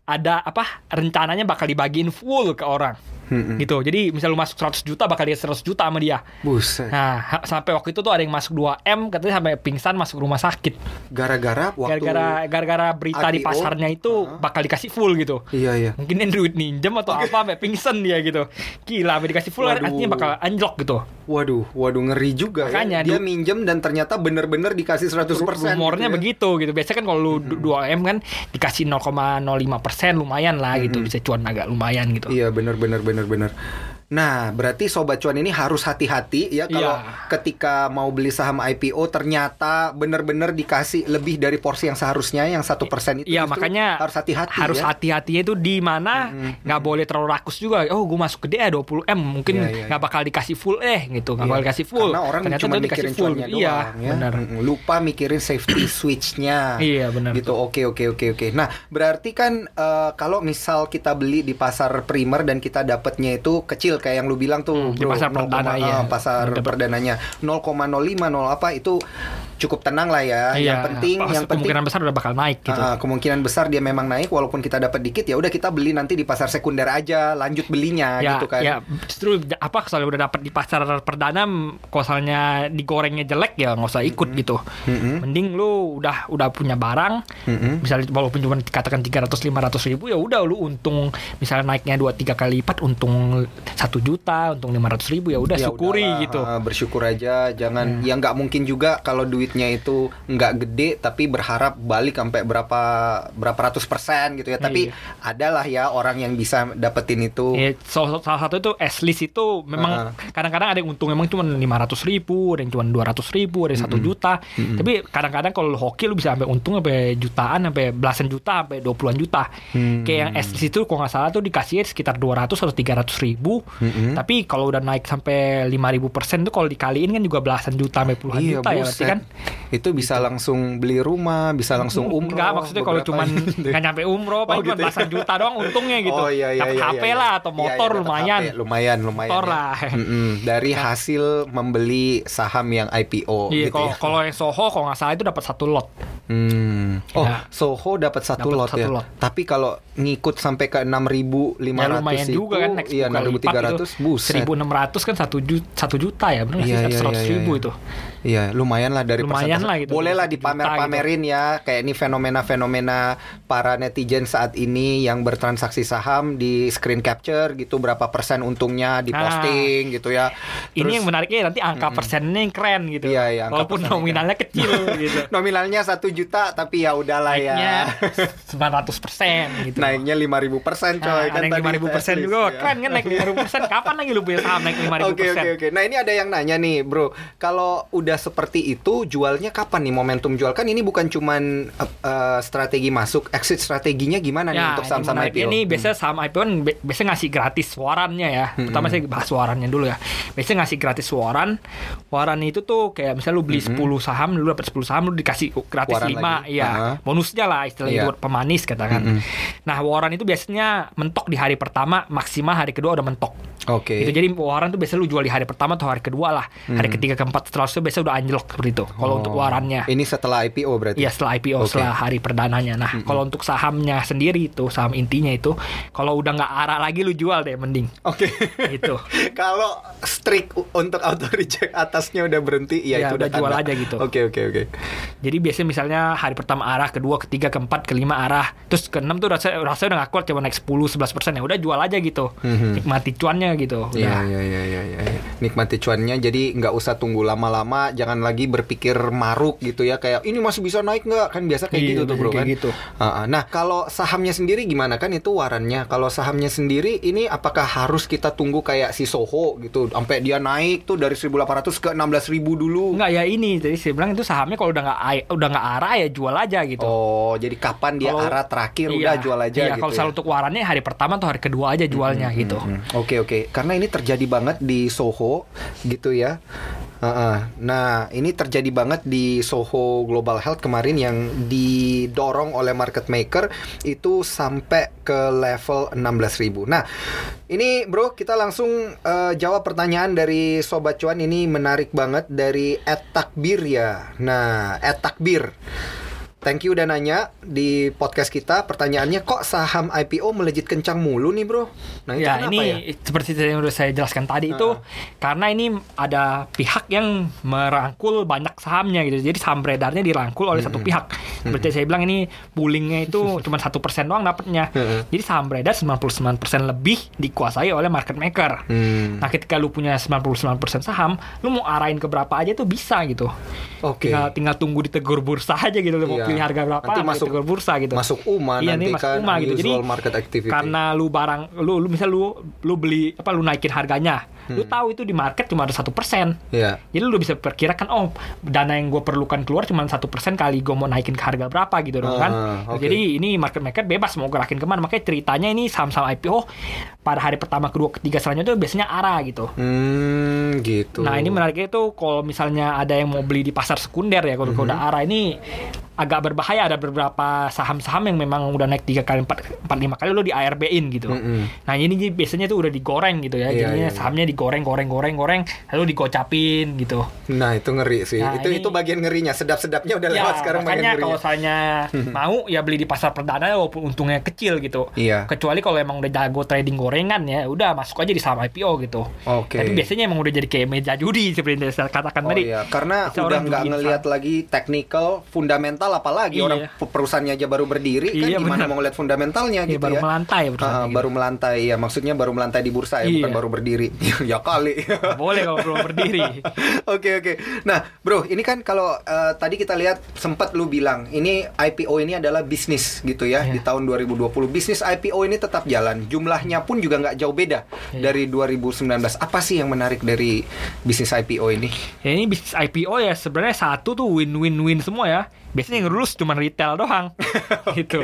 ada apa rencananya bakal dibagiin full ke orang. Hmm. Gitu. Jadi misal lu masuk 100 juta bakal dia 100 juta sama dia. Buset. Nah, sampai waktu itu tuh ada yang masuk 2M katanya sampai pingsan masuk rumah sakit. Gara-gara waktu Gara-gara gara-gara berita di IPO, pasarnya itu uh-huh. bakal dikasih full gitu. Iya iya. Mungkin duit minjem atau apa sampai pingsan dia gitu. Gila, sampai dikasih full Waduh. artinya bakal anjlok gitu. Waduh, waduh ngeri juga Makanya, ya. Dia minjem dan ternyata bener-bener dikasih 100% Rumornya gitu ya. begitu gitu. Biasanya kan kalau lu du- 2M kan dikasih 0,05% lumayan lah gitu. Bisa cuan agak lumayan gitu. Iya bener bener bener bener. Nah berarti sobat cuan ini harus hati-hati ya kalau Iya. ketika mau beli saham IPO ternyata bener-bener dikasih lebih dari porsi yang seharusnya yang satu persen itu. Iya justru makanya harus hati-hati harus ya. hati-hatinya itu di mana nggak boleh terlalu rakus juga. Oh, gue masuk gede ya 20 m mungkin Iya, iya, nggak bakal dikasih full eh gitu, nggak Iya. bakal dikasih full. Karena orang Ternyata cuma mikirin full. cuannya Iya, doang ya. benar. Mm, Lupa mikirin safety switch-nya. Iya, benar. Gitu. Oke oke oke oke. Nah berarti kan eh, kalau misal kita beli di pasar primer dan kita dapatnya itu kecil kayak yang lu bilang tuh. Hmm, di bro, pasar 0, perdana, iya. eh, pasar Dapet. perdananya 0,05 0 apa itu cukup tenang lah ya. Iya, yang penting pas- yang penting kemungkinan besar udah bakal naik gitu. Ah, kemungkinan besar dia memang naik walaupun kita dapat dikit ya udah kita beli nanti di pasar sekunder aja lanjut belinya ya, gitu kan. ya justru apa kalau udah dapat di pasar perdana kalau misalnya digorengnya jelek ya nggak usah ikut gitu Mm-mm. mending lu udah udah punya barang Mm-mm. misalnya walaupun cuma dikatakan 300 500 ribu ya udah lu untung misalnya naiknya dua tiga kali lipat untung satu juta untung 500 ribu ya udah Ya syukuri udahlah, gitu ah, bersyukur aja jangan ya nggak mungkin juga kalau duitnya itu nggak gede tapi berharap balik sampai berapa berapa ratus persen gitu ya tapi Iya. adalah ya orang yang bisa dapetin itu Ya, salah, salah satu itu S list itu memang kadang-kadang ada yang untung memang cuma 500 ribu, ada yang cuma 200 ribu, ada yang satu juta. Tapi kadang-kadang kalau hoki lu bisa sampai untung sampai jutaan, sampai belasan juta, sampai 20-an juta. Hmm. Kayak yang S list itu kalau nggak salah tuh dikasih sekitar 200 atau 300 ribu. Mm-mm. Tapi kalau udah naik sampai 5000 persen tuh kalau dikaliin kan juga belasan juta sampai puluhan Iya, juta ya berarti buset. kan. itu bisa langsung beli rumah bisa langsung umroh Enggak maksudnya kalau cuman gitu. [laughs] nggak nyampe umroh paling Oh, cuma gitu ya. belasan juta doang untungnya gitu. Oh iya iya Dapat iya, HP iya. lah atau Iya, motor iya, dapat lumayan. HP, lumayan lumayan. Motor ya. lah. Mm-mm, Dari hasil membeli saham yang IPO Iya, gitu kalau ya. kalau yang Soho kalau nggak salah itu dapat satu lot. Hmm. Oh, Ya. Soho dapat satu Dapat lot satu ya. lot. Tapi kalau ngikut sampai ke 6.500 Ya lumayan itu, juga kan naik iya 10 lipat 6.300 buset. 1600 kan 1 juta, 1 juta ya, benar iya, sih? 100 iya, ribu iya. itu. Iya, lumayan lah dari Lumayan lah gitu, Boleh lah dari 1 juta dipamer-pamerin ya, kayak ini fenomena-fenomena para netizen saat ini yang bertransaksi saham di screen capture gitu berapa persen untungnya di Nah, posting gitu ya. Ini yang menariknya nanti angka persennya yang keren gitu. Iya, iya, Walaupun nominalnya kecil [laughs] gitu. Nominalnya satu juta tapi ya udahlah Naiknya [laughs] ya. 900 persen gitu. Naiknya 5000 persen coy Nah, kan tadi 5000 persen juga, ya. keren kan naik 5000 persen. Kapan lagi lu punya saham naik 5000 Oke persen? oke oke. Nah ini ada yang nanya nih bro, kalau udah seperti itu jualnya kapan nih momentum jual kan ini bukan cuman eh, eh, strategi masuk, exit strateginya gimana nih Ya, untuk ini saham-saham IPO? Ini biasanya saham IPO kan bi- biasanya ngasih gratis warannya ya. Pertama saya bahas warannya dulu ya. Biasanya ngasih gratis waran. Waran itu tuh kayak misalnya lu beli 10 saham, lu dapat 10 saham lu dikasih gratis Waran lima lagi. iya Aha. bonusnya lah istilahnya Iya. itu pemanis katakan nah warren itu biasanya mentok di hari pertama maksimal hari kedua udah mentok Oke. itu jadi warren tuh biasanya lu jual di hari pertama atau hari kedua lah hari ketiga keempat setelah itu udah anjlok seperti itu kalau untuk Oh. warannya Ini setelah IPO berarti. Iya setelah IPO Oke. setelah hari perdananya. Nah kalau untuk sahamnya sendiri itu saham intinya itu kalau udah nggak arah lagi lu jual deh mending Oke. itu. [laughs] Kalau strict untuk auto reject atasnya udah berhenti, ya, Ya, itu udah udah jual tanda. aja gitu. Oke oke oke. Jadi biasanya misalnya hari pertama arah, kedua, ketiga, keempat, kelima arah, terus keenam tuh rasa rasanya udah nggak kuat cuma naik 10 11 persen ya udah jual aja gitu. Nikmati cuannya gitu. Iya iya iya iya. Ya. Nikmati cuannya, jadi nggak usah tunggu lama-lama, jangan lagi berpikir maruk gitu ya, kayak ini masih bisa naik nggak? Kan biasa kayak Iya, gitu tuh bro kayak kan. gitu. Ah, ah. Nah kalau sahamnya sendiri gimana kan itu warannya? Kalau sahamnya sendiri ini apakah harus kita tunggu kayak si Soho gitu, sampai dia naik tuh dari 1.800 ke 16.000 dulu? Enggak ya ini, jadi saya bilang itu sahamnya kalau udah nggak udah nggak arah ya jual aja gitu. Oh, jadi kapan dia Kalau- arah terakhir Iya, udah jual aja iya, gitu. kalau ya? untuk warannya hari pertama atau hari kedua aja jualnya gitu. Hmm, Oke oke, karena ini terjadi banget di Soho gitu ya. Heeh. Nah ini terjadi banget di Soho Global Health kemarin yang didorong oleh market maker itu sampai ke level 16.000. Nah ini bro kita langsung eh, jawab pertanyaan dari Sobat Cuan ini menarik banget dari Ed Takbir ya. Nah Ed Takbir. Thank you udah nanya di podcast kita. Pertanyaannya kok saham IPO melejit kencang mulu nih bro? Nah itu ya ini ya? seperti yang udah saya jelaskan tadi itu karena ini ada pihak yang merangkul banyak sahamnya gitu jadi saham beredarnya dirangkul oleh satu pihak seperti saya bilang ini poolingnya itu [laughs] cuma satu persen doang dapatnya jadi saham beredar 99% lebih dikuasai oleh market maker Hmm. nah ketika lu punya 99% saham lu mau arahin ke berapa aja tuh bisa gitu Oke. tinggal tinggal tunggu ditegur bursa aja gitu lu mau Iya. Pilih harga berapa Nanti masuk- ditegur bursa gitu Masuk UMA Iya, nanti masuk kan UMA gitu. Jadi market activity. karena lu barang lu lu misal lu lu beli apa lu naikin harganya, lu tahu itu di market cuma ada satu persen. ya. Jadi lu bisa perkirakan oh dana yang gue perlukan keluar cuma satu persen kali gue mau naikin ke harga berapa gitu dong kan. Ah, oke. Jadi ini market maker bebas mau gerakin ke mana. Makanya ceritanya ini saham-saham IPO pada hari pertama, kedua, ketiga selanjutnya itu biasanya arah gitu. Hmm, gitu. Nah ini menariknya itu kalau misalnya ada yang mau beli di pasar sekunder ya kalau udah arah ini agak berbahaya ada beberapa saham-saham yang memang udah naik tiga kali empat empat lima kali lo di ARB-in gitu. Mm-mm. Nah ini biasanya tuh udah digoreng gitu ya. Iya, Jadinya iya, iya. sahamnya digoreng goreng goreng goreng lalu digocapin gitu. Nah itu ngeri sih. Nah, itu ini- itu bagian ngerinya. Sedap-sedapnya udah Ya, lewat sekarang bagian makanya kalau misalnya [laughs] mau ya beli di pasar perdana walaupun untungnya kecil gitu. Iya. Kecuali kalau emang udah jago trading gorengan ya, udah masuk aja di saham IPO gitu. Oke. Tapi biasanya emang udah jadi kayak meja judi seperti yang saya katakan Oh tadi. iya, karena Bisa udah nggak ngelihat lagi technical, fundamental apalagi Iya. orang pe- perusahaannya aja baru berdiri kan Iya, gimana benar. mau ngeliat fundamentalnya Iya, gitu baru ya. melantai perusahaannya gitu. baru melantai ya, maksudnya baru melantai di bursa ya, bukan Iya. baru berdiri. [laughs] [laughs] ya kali. Boleh kalau belum berdiri. [laughs] Oke oke. Nah, bro, ini kan kalau eh, tadi kita lihat sempat lu bilang ini IPO ini adalah bisnis gitu ya Iya. di tahun 2020. Bisnis IPO ini tetap jalan. Jumlahnya pun juga nggak jauh beda Iya. dari 2019. Apa sih yang menarik dari bisnis IPO ini? Ya ini bisnis IPO ya sebenarnya satu tuh win-win-win semua ya. Biasanya yang lulus cuma retail doang. [laughs] gitu.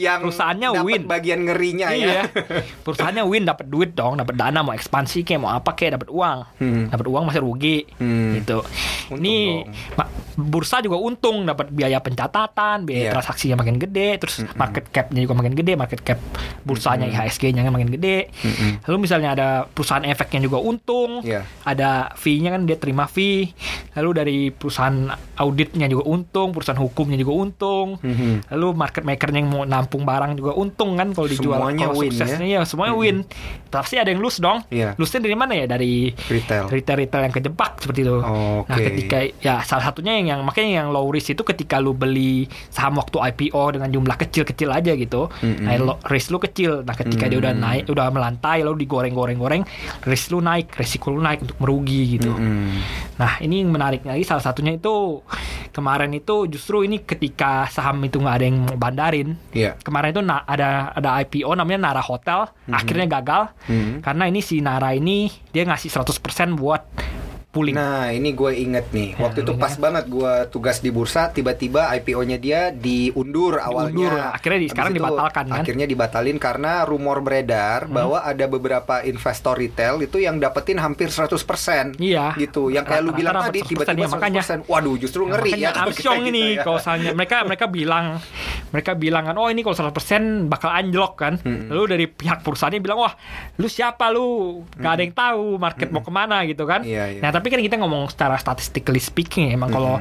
Yang Perusahaannya win. bagian ngerinya iya. ya. [laughs] Perusahaannya win dapat duit dong, dapat dana mau ekspansi kayak mau apa kayak dapat uang. Hmm. Dapat uang masih rugi. Hmm. Gitu. Untung ini dong. bursa juga untung dapat biaya pencatatan, biaya Iya. transaksinya makin gede, terus market cap-nya juga makin gede, market cap bursanya IHSG-nya makin gede. Lalu misalnya ada perusahaan efeknya juga untung, Iya. ada fee-nya kan dia terima fee. Lalu dari perusahaan auditnya juga untung, perusahaan hukumnya juga untung. Mhm. Lalu market makernya yang mau nampung barang juga untung kan kalau dijual Semuanya kalau win, suksesnya ya, semuanya win. Pasti ada yang lose dong. Iya. Lose-nya dari mana ya? Dari Retail. retail-retail yang kejebak seperti itu. Oke. Nah, ketika ya salah satunya yang, yang makanya yang low risk itu ketika lu beli saham waktu IPO dengan jumlah kecil-kecil aja gitu. Mm-mm. Nah, lo- risk lu kecil. Nah, ketika dia udah naik, udah melantai lalu digoreng-goreng-goreng, risk lu naik, resiko lu naik untuk merugi gitu. Mm-mm. Nah, ini yang menarik lagi salah satunya itu kemarin itu justru ini ketika saham itu nggak ada yang mau bandarin. Iya. Kemarin itu ada ada IPO namanya Nara Hotel, akhirnya gagal Mhm. karena ini si Nara ini dia ngasih 100% buat pooling. Nah, ini gue inget nih. Ya, Waktu itu pas banget gue tugas di bursa, tiba-tiba IPO-nya dia diundur awalnya. Diundur. Akhirnya di- sekarang itu dibatalkan, kan? Akhirnya dibatalin karena rumor beredar bahwa ada beberapa investor retail itu yang dapetin hampir 100%. Iya. Gitu. Yang kayak lu bilang tadi 100%, tiba-tiba ya, makanya. 100%. Waduh, justru ngeri Makanya ya. kalau [laughs] Armstrong kayak ini gitu ya. kalau misalnya mereka mereka bilang mereka bilang kan oh ini kalau 100% bakal anjlok kan. Lalu dari pihak perusahaannya bilang wah lu siapa lu nggak ada yang tahu market mau ke mana gitu kan. Iya, iya. Nah tapi kan kita ngomong secara statistically speaking ya, emang kalau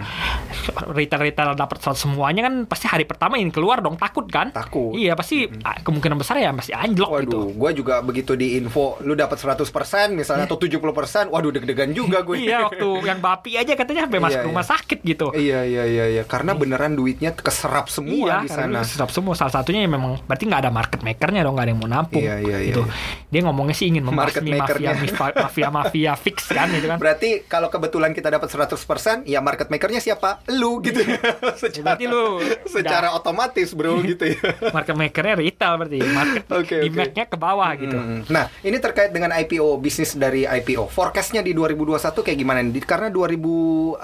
retail-retail dapat 100 semuanya kan pasti hari pertama ingin keluar dong takut kan. Takut. Iya pasti ah, kemungkinan besar ya masih anjlok gitu. Waduh, gue juga begitu di info lu dapat 100% misalnya atau 70%, waduh deg-degan juga gue. Iya waktu [laughs] yang bapi aja katanya sampai masuk Iya, rumah iya. sakit gitu. Iya iya iya iya karena beneran duitnya keserap semua iya, di sana. Serap semua. Salah satunya ya memang berarti nggak ada market makernya dong, nggak ada yang mau nampung. Iya, iya, iya, gitu. iya. Dia ngomongnya sih ingin Market membasmi mafia, makernya. mafia, mafia fix kan, gitu kan. [laughs] Berarti kalau kebetulan kita dapat 100%, ya market makernya siapa? Lu gitu. [laughs] secara, Berarti lu secara otomatis, Bro, [laughs] gitu ya. market makernya retail berarti. Market [laughs] Oke, oke. demand-nya ke bawah gitu. Hmm. Nah, ini terkait dengan IPO, bisnis dari IPO. Forecastnya di 2021 kayak gimana nih? Di- Karena 2020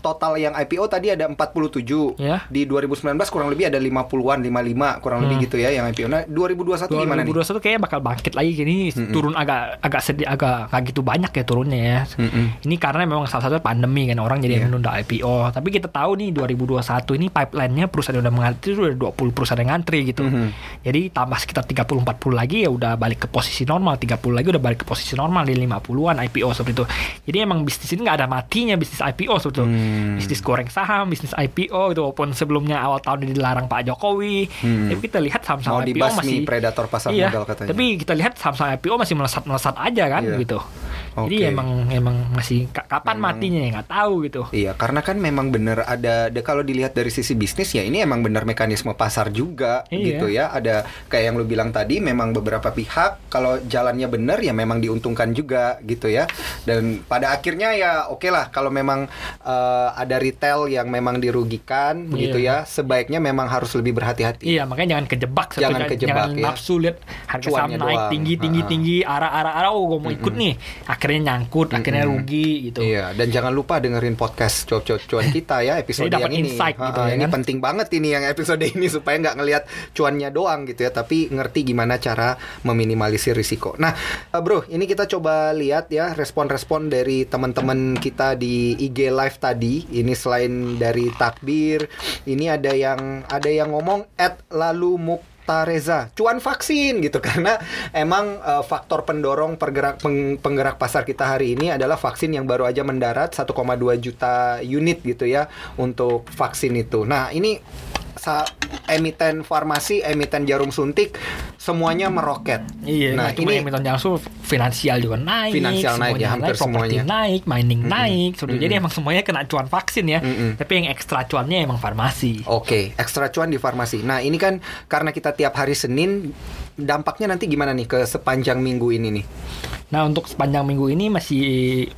total yang IPO tadi ada 47. Ya. Di 2019 kurang lebih ada 50-an, 55 kurang lebih Hmm. gitu ya yang IPO. Nah, 2021 gimana nih? 2021 kayaknya bakal bangkit lagi gini turun agak agak sedih agak nggak gitu banyak ya turunnya ya. Mm-mm. Ini karena memang salah satu pandemi kan orang jadi Iya. menunda IPO. Tapi kita tahu nih 2021 ini pipeline-nya perusahaan yang udah mengantri itu udah 20 perusahaan yang ngantri gitu. Mhm. Jadi tambah sekitar 30 40 lagi ya udah balik ke posisi normal, 30 lagi udah balik ke posisi normal di 50-an IPO seperti itu. Jadi emang bisnis ini nggak ada matinya bisnis IPO seperti itu. Hmm. Bisnis goreng saham, bisnis IPO itu walaupun sebelumnya awal tahun ini dilarang Pak Jokowi. Hmm. Tapi kita lihat saham-saham IPO masih predator pasar iya, modal katanya. Tapi kita lihat saham-saham IPO masih melesat-melesat aja kan Iya. gitu. Jadi Oke. emang emang masih ka- kapan Memang- matinya ya nggak tahu gitu. Iya, karena kan memang bener ada, ada kalau dilihat dari sisi bisnis ya ini emang bener mekanisme pasar juga Iya. gitu ya. Ada kayak yang lu bilang tadi memang beberapa pihak kalau jalannya bener ya memang diuntungkan juga gitu ya. Dan pada akhirnya ya oke lah kalau memang eh, ada retail yang memang dirugikan begitu Iya. ya, sebaiknya memang harus lebih berhati-hati. Iya makanya jangan kejebak Jangan kan. kejebak, jangan ya. nafsu lihat harga saham naik doang. tinggi tinggi arah arah arah oh gue mau ikut nih akhirnya nyangkut akhirnya Mm-mm. rugi gitu. Iya, dan jangan lupa dengerin podcast cuap-cuap cuan [laughs] kita ya episode yang ini. insight gitu Ha-ha, ya ini kan? penting banget ini yang episode ini [laughs] supaya nggak ngelihat cuannya doang gitu ya, tapi ngerti gimana cara meminimalisir risiko. Nah, eh, bro, ini kita coba lihat ya respon-respon dari teman-teman kita di IG live tadi. Ini selain dari takbir, ini ada yang ada yang ngomong at lalu muk Reza, cuan vaksin gitu [laughs] karena emang eh, faktor pendorong pergerak peng- penggerak pasar kita hari ini adalah vaksin yang baru aja mendarat 1,2 juta unit gitu ya untuk vaksin itu. Nah, ini emiten farmasi, emiten jarum suntik semuanya meroket. Iya, Nah, nah, cuma ini- yang Milton Jansu finansial juga naik, Finansial naik ya, hampir properti semuanya. naik, mining Mm-mm. naik, seperti itu. Jadi emang semuanya kena cuan vaksin ya. Mm-mm. Tapi yang ekstra cuannya emang farmasi. Oke, ekstra cuan di farmasi. Nah, ini kan karena kita tiap hari Senin dampaknya nanti gimana nih ke sepanjang minggu ini nih? Nah untuk sepanjang minggu ini masih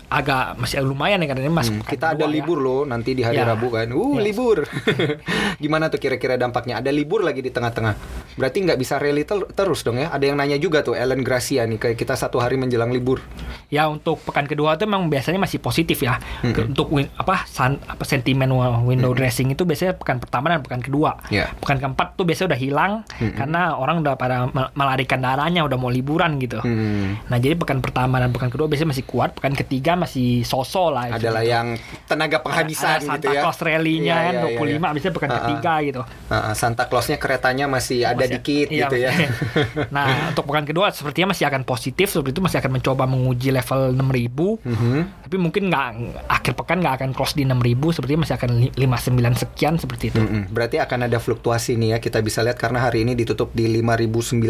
agak masih lumayan ya karena ini masuk Hmm, kita ada ya. libur loh nanti di hari Ya. Rabu kan. Uh, Ya. libur. [laughs] Gimana tuh kira-kira dampaknya? Ada libur lagi di tengah-tengah. Berarti nggak bisa rally tel- terus dong ya. Ada yang nanya juga tuh Ellen Gracia nih kayak kita satu hari menjelang libur. Ya untuk pekan kedua itu memang biasanya masih positif ya. Mm-mm. Untuk win, apa san, apa sentimen window dressing itu biasanya pekan pertama dan pekan kedua. Ya. Pekan keempat tuh biasanya udah hilang Mm-mm. karena orang udah pada melarikan darahnya udah mau liburan gitu. Hmm. Nah jadi pekan pertama dan pekan kedua biasanya masih kuat, pekan ketiga masih sosok lah. Adalah yang tenaga penghabisan Ada gitu Santa ya. Claus rally-nya Iya, kan iya, iya, 25 iya. biasanya pekan Ah, ah. ketiga gitu. Ah, ah, Santa Clausnya keretanya masih ada Masih- dikit iya, gitu ya. [laughs] nah, untuk pekan kedua sepertinya masih akan positif seperti itu masih akan mencoba menguji level 6000. Mhm. Tapi mungkin nggak akhir pekan nggak akan cross di 6000 sepertinya masih akan li- 59 sekian seperti itu. Mm-mm. Berarti akan ada fluktuasi nih ya kita bisa lihat karena hari ini ditutup di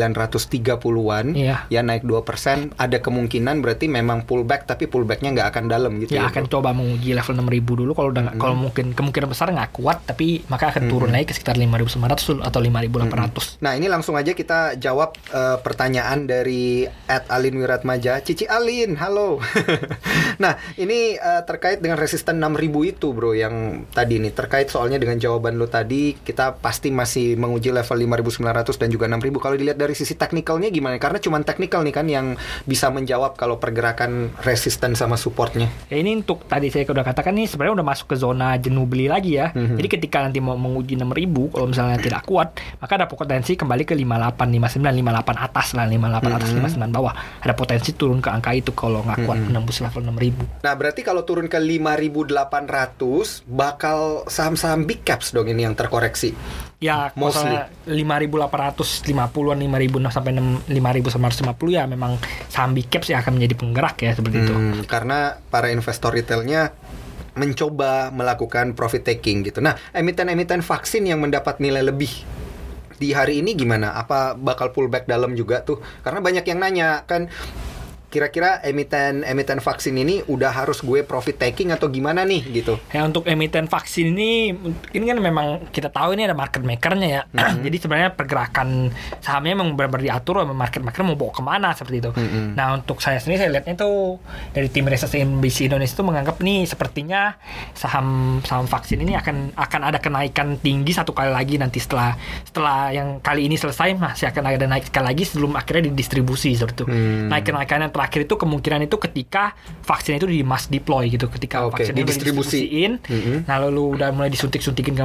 5.930-an Iya. ya naik 2% ada kemungkinan berarti memang pullback tapi pullbacknya nggak akan dalam gitu Ya ya, akan bro? coba menguji level 6000 dulu. Kalau udah nggak- kalau mungkin kemungkinan besar nggak kuat tapi maka akan turun lagi ke sekitar 5900 atau 5800. Nah ini langsung aja kita jawab uh, pertanyaan dari Ed Alin Wiratmaja. Cici Alin, halo. [laughs] Nah ini uh, terkait dengan resisten 6000 itu bro Yang tadi nih. Terkait soalnya dengan jawaban lo tadi Kita pasti masih menguji level 5900 dan juga 6000 Kalau dilihat dari sisi teknikalnya gimana? Karena cuma teknikal nih kan yang bisa menjawab kalau pergerakan resisten sama supportnya Ya ini untuk tadi saya udah katakan nih sebenarnya udah masuk ke zona jenuh beli lagi ya. Mhm. Jadi ketika nanti mau menguji 6000 kalau misalnya tidak kuat, maka ada potensi kembali ke 58, 59, 58 atas lah, 58 atas, Mhm. 59 bawah. Ada potensi turun ke angka itu kalau nggak kuat Mhm. menembus level 6000. Nah berarti kalau turun ke 5800 Bakal saham-saham big caps dong ini yang terkoreksi Ya, Mostly. misalnya 5.850-an, 5.000 sampai 5.950 ya memang saham big caps yang akan menjadi penggerak ya seperti itu. Hmm, karena para investor retailnya mencoba melakukan profit taking gitu. Nah, emiten-emiten vaksin yang mendapat nilai lebih di hari ini gimana? Apa bakal pullback dalam juga tuh? Karena banyak yang nanya kan kira-kira emiten emiten vaksin ini udah harus gue profit taking atau gimana nih gitu. Ya untuk emiten vaksin ini ini kan memang kita tahu ini ada market makernya ya. [clears throat] Mhm. Jadi sebenarnya pergerakan sahamnya memang benar-benar diatur sama market maker mau bawa ke mana seperti itu. Mhm. Nah untuk saya sendiri saya lihatnya tuh dari tim riset CNBC Indonesia itu menganggap nih sepertinya saham saham vaksin ini akan akan ada kenaikan tinggi satu kali lagi nanti setelah setelah yang kali ini selesai masih akan ada naik sekali lagi sebelum akhirnya didistribusi seperti itu. Hmm. Naik kenaikan yang terakhir itu kemungkinan itu ketika vaksin itu di mass deploy gitu ketika Oke, vaksin itu didistribusi. didistribusiin Mhm. nah lalu udah mulai disuntik-suntikin ke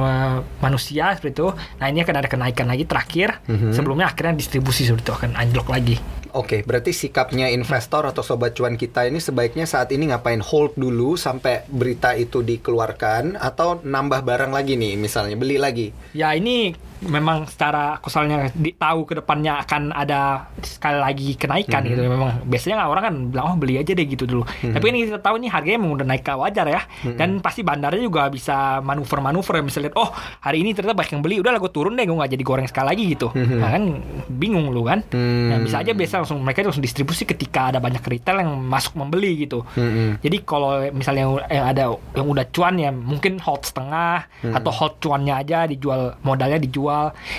manusia seperti itu nah ini akan ada kenaikan lagi terakhir Mhm. sebelumnya akhirnya distribusi seperti itu akan anjlok lagi Oke, berarti sikapnya investor atau sobat cuan kita ini sebaiknya saat ini ngapain hold dulu sampai berita itu dikeluarkan atau nambah barang lagi nih misalnya beli lagi. ya ini memang secara kusalnya di, tahu ke depannya akan ada sekali lagi kenaikan Mhm. gitu memang biasanya nggak orang kan bilang oh beli aja deh gitu dulu Mhm. tapi ini kita tahu nih harganya memang udah naik ke wajar ya dan pasti bandarnya juga bisa manuver-manuver bisa lihat oh hari ini ternyata banyak yang beli udah lah gue turun deh gue nggak jadi goreng sekali lagi gitu Mhm. nah kan bingung lu kan Hmm. Nah, bisa aja biasa langsung mereka langsung distribusi ketika ada banyak retail yang masuk membeli gitu. Mm-mm. Jadi kalau misalnya yang, ada yang udah cuan ya mungkin hold setengah Hmm. atau hold cuannya aja dijual modalnya dijual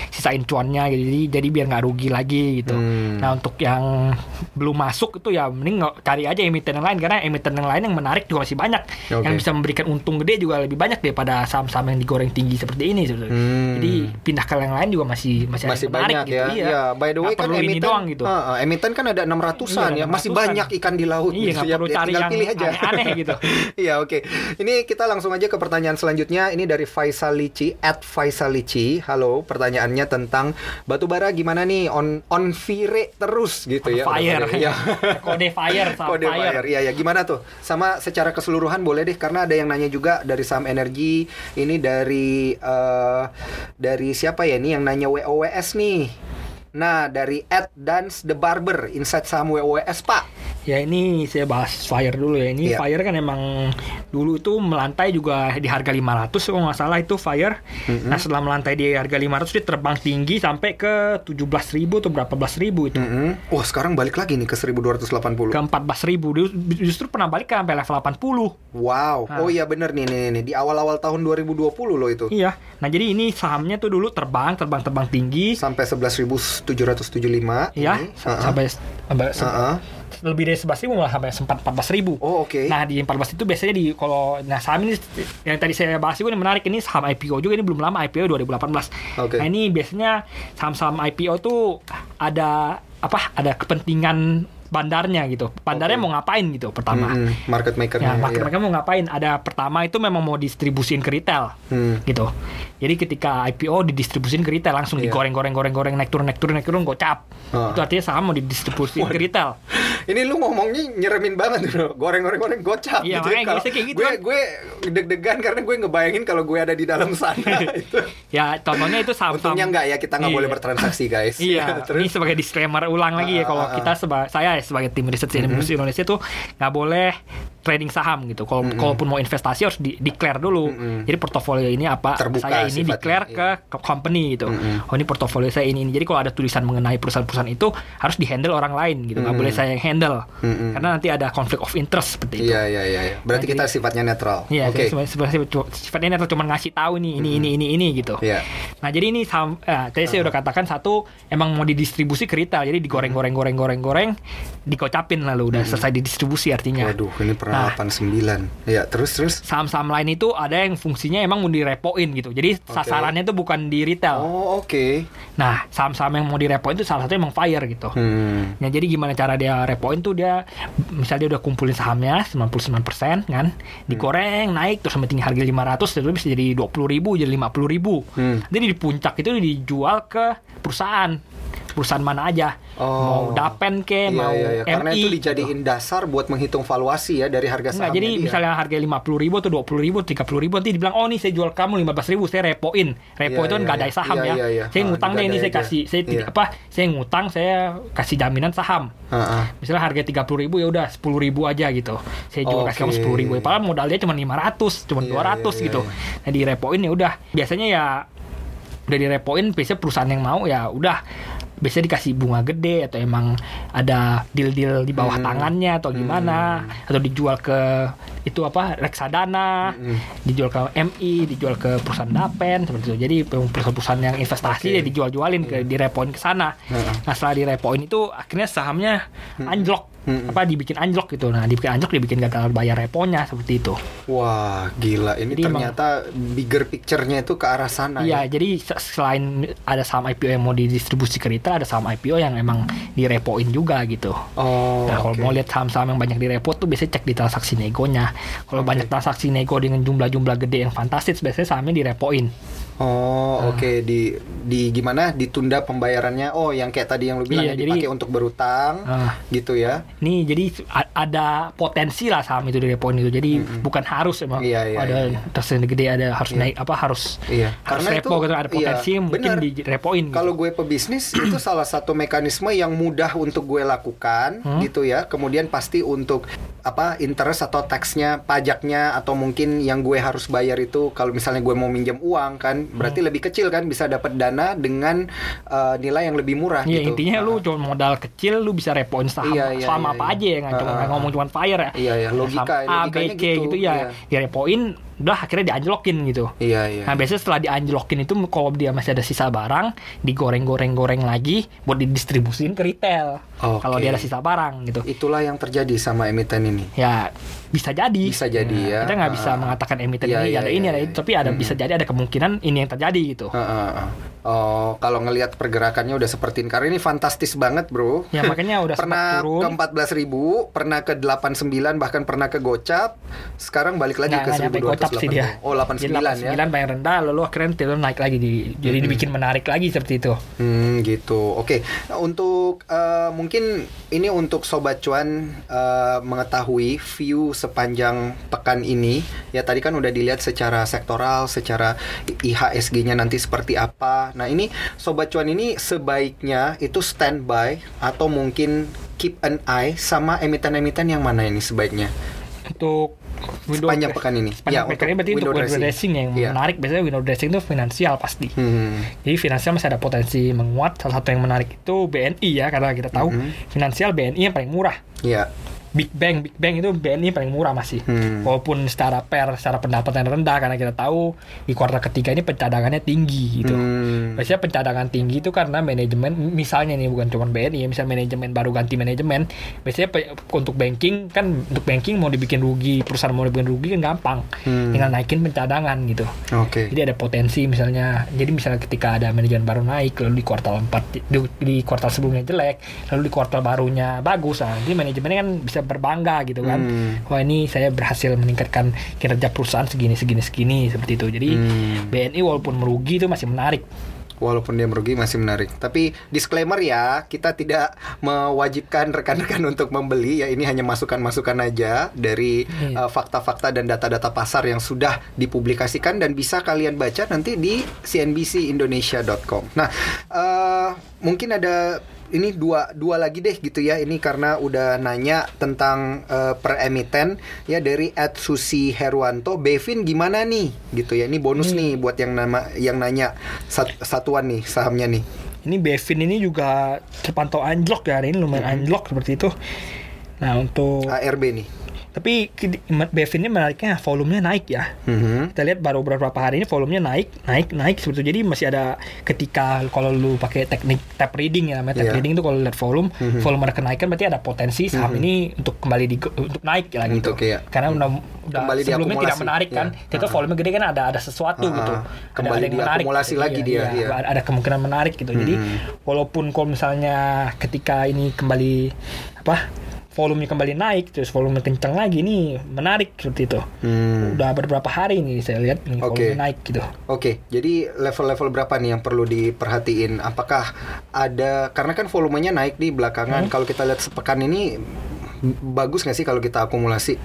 sisain cuannya gitu. Jadi jadi biar nggak rugi lagi gitu. Hmm. Nah untuk yang belum masuk itu ya mending cari aja emiten yang lain karena emiten yang lain yang menarik juga masih banyak Oke. yang bisa memberikan untung gede juga lebih banyak daripada saham-saham yang digoreng tinggi seperti ini sebetulnya. Hmm. Jadi pindah ke yang lain juga masih masih, masih menarik banyak gitu. ya. Iya. Ya, by the way Nggak kan emiten doang gitu. Ah, emiten kan ada 600-an Iya, ya. Masih 600-an. banyak ikan di laut. Iya, nggak Ya, perlu cari tinggal yang pilih aja. aneh-aneh gitu. [laughs] Iya, oke. Ini kita langsung aja ke pertanyaan selanjutnya. Ini dari Faisal Lici at Faisal Lici. Halo, pertanyaannya tentang batubara gimana nih on on fire terus gitu ya. udah fire. Iya. [laughs] Kode fire [laughs] sama Kode fire. fire. Iya ya, gimana tuh? Sama secara keseluruhan boleh deh karena ada yang nanya juga dari saham energi. Ini dari eh dari siapa ya ini yang nanya WOWS nih. Nah, dari Ed Dance the Barber, Insight saham WOWS, Pak. Ya ini saya bahas fire dulu ya. Ini Iya. fire kan emang dulu itu melantai juga di harga 500 kalau nggak salah itu fire. Nah setelah melantai di harga 500 dia terbang tinggi sampai ke 17.000 atau berapa belas ribu itu. Mm-mm. Wah, sekarang balik lagi nih ke 1280. Ke 14.000 justru pernah balik ke sampai level 80. Wow. Ah. Oh iya bener nih, nih, nih. Di awal-awal tahun 2020 loh itu. Iya. Nah jadi ini sahamnya tuh dulu terbang terbang terbang tinggi. Sampai 11.775. Ya, ini. Ah, ah. sampai, sampai Ah, ah. lebih dari 11.000 malah sampai sempat 14.000. Oh, oke. Nah di 14 itu biasanya di kalau nah saham ini yang tadi saya bahas juga ini menarik ini saham IPO juga ini belum lama IPO 2018. Oke. Nah ini biasanya saham-saham IPO tuh ada apa ada kepentingan bandarnya gitu. Bandarnya Oke. mau ngapain gitu pertama. Mm-mm. Market makernya. Ya, market iya. mereka mau ngapain? Ada pertama itu memang mau distribusin ke retail Hmm. gitu. Jadi ketika IPO didistribusin ke retail langsung Iya. digoreng goreng goreng goreng naik turun naik turun naik turun gocap. Ah. Itu artinya saham mau didistribusin ke retail. [laughs] Ini lu ngomongnya nyeremin banget bro. Goreng-goreng-goreng gocap. Iya, gitu makanya Kalau biasanya kayak gitu Gue kan. gue deg-degan karena gue ngebayangin kalau gue ada di dalam sana. [laughs] itu. Ya contohnya itu saham Untungnya enggak ya kita nggak Iya. boleh bertransaksi guys. Iya, [laughs] Terus ini sebagai disclaimer ulang lagi ya kalau ah, ah. kita seba saya ya sebagai tim riset CNBC Indonesia tuh nggak boleh trading saham gitu. Kalau kalaupun mau investasi harus di declare dulu. Jadi portofolio ini apa Terbuka saya ini sifatnya, declare iya. ke, ke company gitu. Oh ini portofolio saya ini ini. Jadi kalau ada tulisan mengenai perusahaan-perusahaan itu harus dihandle orang lain gitu. nggak boleh saya yang handle. Karena nanti ada conflict of interest seperti itu. Iya iya iya. iya. Berarti Nah, kita jadi- sifatnya netral. Iya, sebenarnya sifatnya netral cuma ngasih tahu nih ini ini ini ini gitu. Iya. Nah jadi ini saham, eh, tadi saya udah katakan satu emang mau didistribusi ke retail, jadi digoreng goreng goreng goreng goreng, dikocapin lalu udah selesai didistribusi artinya. Waduh, ini Nah. 89. Ya, terus terus. Saham-saham lain itu ada yang fungsinya emang mau direpoin gitu, jadi sasarannya itu bukan di retail. Oh, oke. Nah saham-saham yang mau direpoin itu salah satunya emang fire gitu. Hmm. Nah, jadi gimana cara dia repoin tuh dia misalnya dia udah kumpulin sahamnya 99% kan, digoreng naik terus sampai tinggi harga 500 itu bisa jadi 20 ribu jadi 50 ribu. Hmm. Jadi di puncak itu dijual ke perusahaan. Perusahaan mana aja. Oh. Mau Dapen ke, Iya, mau iya, iya. Karena MI. itu dijadiin dasar buat menghitung valuasi ya dari harga sahamnya jadi dia. misalnya harga 50 ribu atau 20 ribu, 30 ribu nanti dibilang oh nih saya jual kamu 15 ribu saya repoin. Repo Iya, itu kan iya, gadai iya. saham Iya, ya. iya, iya. Saya Ah, ngutang deh ini saya kasih saya Iya. apa saya ngutang saya kasih jaminan saham. Heeh. Misalnya harga 30 ribu ya udah 10 ribu aja gitu. Saya jual kasih kamu. 10 ribu. Padahal modalnya cuma 500, cuma Iya, 200 iya, gitu. iya. Nah di repoin ya udah. Biasanya ya udah direpoin biasanya perusahaan yang mau ya udah biasanya dikasih bunga gede atau emang ada deal-deal di bawah Hmm. tangannya atau gimana atau dijual ke itu apa reksadana Hmm. dijual ke MI dijual ke perusahaan Dapen seperti itu jadi perusahaan-perusahaan yang investasi Oke. ya dijual-jualin ke direpoin ke sana Heeh. nah setelah direpoin itu akhirnya sahamnya anjlok Hmm. apa dibikin anjlok gitu nah dibikin anjlok dibikin gagal bayar reponya seperti itu Wah, gila. Ini Jadi emang- ternyata bigger picture-nya itu ke arah sana Iya, ya. jadi se- selain ada saham IPO yang mau didistribusi ke retail, ada saham IPO yang emang direpoin juga gitu. Oh, Nah, kalau oke. mau lihat saham-saham yang banyak direpo tuh biasanya cek di transaksi negonya. Kalau banyak transaksi nego dengan jumlah-jumlah gede yang fantastis, biasanya sahamnya direpoin. Oh, Ah. oke di di gimana ditunda pembayarannya? Oh, yang kayak tadi yang lu bilang Iya, ya, jadi- dipakai untuk berutang Ah. gitu ya. Nih, jadi ada potensi lah saham itu direpoin itu. Jadi bukan harus emang Iya, iya, ada iya. transaksi gede ada harus naik apa harus Iya, harus karena repo itu- gitu ada iya, potensi yang mungkin benar. direpoin. gitu. Kalau gue pebisnis [clears throat] itu salah satu mekanisme yang mudah untuk gue lakukan Hmm. gitu ya. Kemudian pasti untuk apa interest atau taxnya, pajaknya atau mungkin yang gue harus bayar itu kalau misalnya gue mau minjem uang kan, Hmm. berarti lebih kecil kan bisa dapat dana dengan uh, nilai yang lebih murah Iya gitu. intinya lu Ah. cuma modal kecil lu bisa repoin saham Iya, iya, saham iya, apa iya. aja ya nggak cuma Ah, ah, ngomong cuma fire ya. Iya, iya, logika- Saham A, B, C gitu, gitu, ya iya. direpoin udah akhirnya dianjlokin gitu. Iya, iya. Nah biasanya setelah dianjlokin itu kalau dia masih ada sisa barang digoreng-goreng-goreng lagi buat didistribusin ke retail. Oke. Kalau dia ada sisa barang gitu. Itulah yang terjadi sama emiten ini. Ya bisa jadi. Bisa jadi Nah, ya. Kita nggak bisa Ah. mengatakan emiten Iya, ini iya, ada ini iya, ada iya. itu, tapi ada bisa jadi ada kemungkinan ini yang terjadi gitu. Heeh, heeh. Oh, kalau ngelihat pergerakannya udah seperti ini. Karena ini fantastis banget, Bro. Ya makanya udah pernah sempat turun. ke 14 ribu, pernah ke 89, bahkan pernah ke gocap. Sekarang balik lagi Nggak, ke nggak nyampe gocap sih dia. 1280. Oh, 89 Jadi ya. 89 paling rendah lalu akhirnya tidur naik lagi di jadi dibikin menarik lagi seperti itu. Hmm, gitu. Oke. Nah, untuk eh, mungkin ini untuk sobat cuan eh, mengetahui view sepanjang pekan ini. Ya tadi kan udah dilihat secara sektoral, secara IHSG-nya nanti seperti apa. Nah, ini sobat cuan ini sebaiknya itu standby atau mungkin keep an eye sama emiten-emiten yang mana ini sebaiknya? Untuk window Sepanjang pekan ini. Sepanjang Ya, pekan ini berarti untuk window window dressing. dressing yang Iya. menarik biasanya window dressing itu finansial pasti. Hmm. Jadi finansial masih ada potensi menguat. Salah satu yang menarik itu BNI ya karena kita tahu Mhm. finansial BNI yang paling murah. Ya. Big Bang, Big Bang itu BNI paling murah masih. Hmm. Walaupun secara per, secara pendapatan rendah karena kita tahu di kuartal ketiga ini pencadangannya tinggi gitu. Hmm. Biasanya pencadangan tinggi itu karena manajemen misalnya nih bukan cuma BNI, misal manajemen baru ganti manajemen, biasanya untuk banking kan untuk banking mau dibikin rugi, perusahaan mau dibikin rugi kan gampang. Hmm. Tinggal naikin pencadangan gitu. Oke. Jadi ada potensi misalnya, jadi misalnya ketika ada manajemen baru naik lalu di kuartal 4 di, di kuartal sebelumnya jelek, lalu di kuartal barunya bagus, nah, jadi manajemennya kan bisa berbangga gitu kan. Hmm. Wah ini saya berhasil meningkatkan kinerja perusahaan segini segini segini seperti itu. Jadi Hmm. BNI walaupun merugi itu masih menarik. Walaupun dia merugi masih menarik. Tapi disclaimer ya, kita tidak mewajibkan rekan-rekan untuk membeli ya. Ini hanya masukan-masukan aja dari Iya. uh, fakta-fakta dan data-data pasar yang sudah dipublikasikan dan bisa kalian baca nanti di cnbcindonesia.com. Nah, uh, mungkin ada ini dua dua lagi deh gitu ya. Ini karena udah nanya tentang uh, per emiten ya dari Ed Susi Herwanto. Bevin gimana nih? Gitu ya. Ini bonus nih buat yang nama yang nanya sat- satuan nih sahamnya nih. Ini Bevin ini juga terpantau anjlok ya hari ini lumayan Mm-hmm. anjlok seperti itu. Nah untuk ARB nih. Tapi ki- Bevin ini menariknya volumenya naik ya. Mhm. Kita lihat baru beberapa hari ini volumenya naik, naik, naik seperti itu. Jadi masih ada ketika kalau lu pakai teknik tap reading ya, namanya tap Iya. reading itu kalau lihat volume, Mhm. volume ada kenaikan berarti ada potensi saham ini untuk kembali di untuk naik ya gitu. Untuk, iya. Karena udah, udah Kembali sebelumnya tidak menarik kan. Iya. Itu Ah. volume gede kan ada ada sesuatu Ah, gitu. ah. Ada- Kembali ada yang menarik. lagi dia, iya. Ada, ada kemungkinan menarik gitu. Jadi Mhm. walaupun kalau misalnya ketika ini kembali apa volumenya kembali naik terus volume kencang lagi ini menarik seperti itu Hmm. udah beberapa hari nih saya lihat nih Oke. volume naik gitu Oke, jadi level-level berapa nih yang perlu diperhatiin? Apakah ada karena kan volumenya naik di belakangan. Hmm. Kalau kita lihat sepekan ini bagus nggak sih kalau kita akumulasi?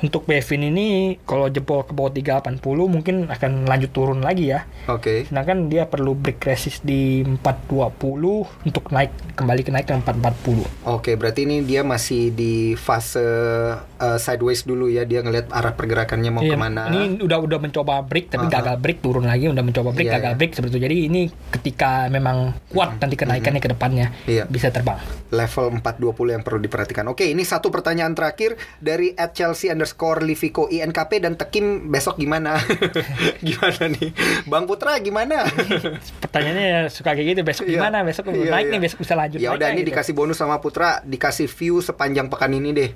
Untuk Bevin ini kalau jebol ke bawah 380 mungkin akan lanjut turun lagi ya Oke. sedangkan dia perlu break resist di 420 untuk naik kembali ke naik ke 440 Oke, berarti ini dia masih di fase uh, sideways dulu ya. Dia ngelihat arah pergerakannya mau Iya, ke mana. Ini udah udah mencoba break tapi Ah, gagal break turun lagi, udah mencoba break Iya, gagal iya. break seperti itu. Jadi ini ketika memang kuat nanti kenaikannya ke depannya Iya. bisa terbang. level 420 yang perlu diperhatikan. Oke, ini satu pertanyaan terakhir dari at Chelsea underscore Livico INKP dan Tekim besok gimana? [laughs] gimana nih? Bang Putra gimana? Pertanyaannya ya suka kayak gitu besok Iya. gimana? Besok Iya, naik iya. nih, besok bisa lanjut Ya udah ini gitu. dikasih bonus sama Putra, dikasih view sepanjang pekan ini deh.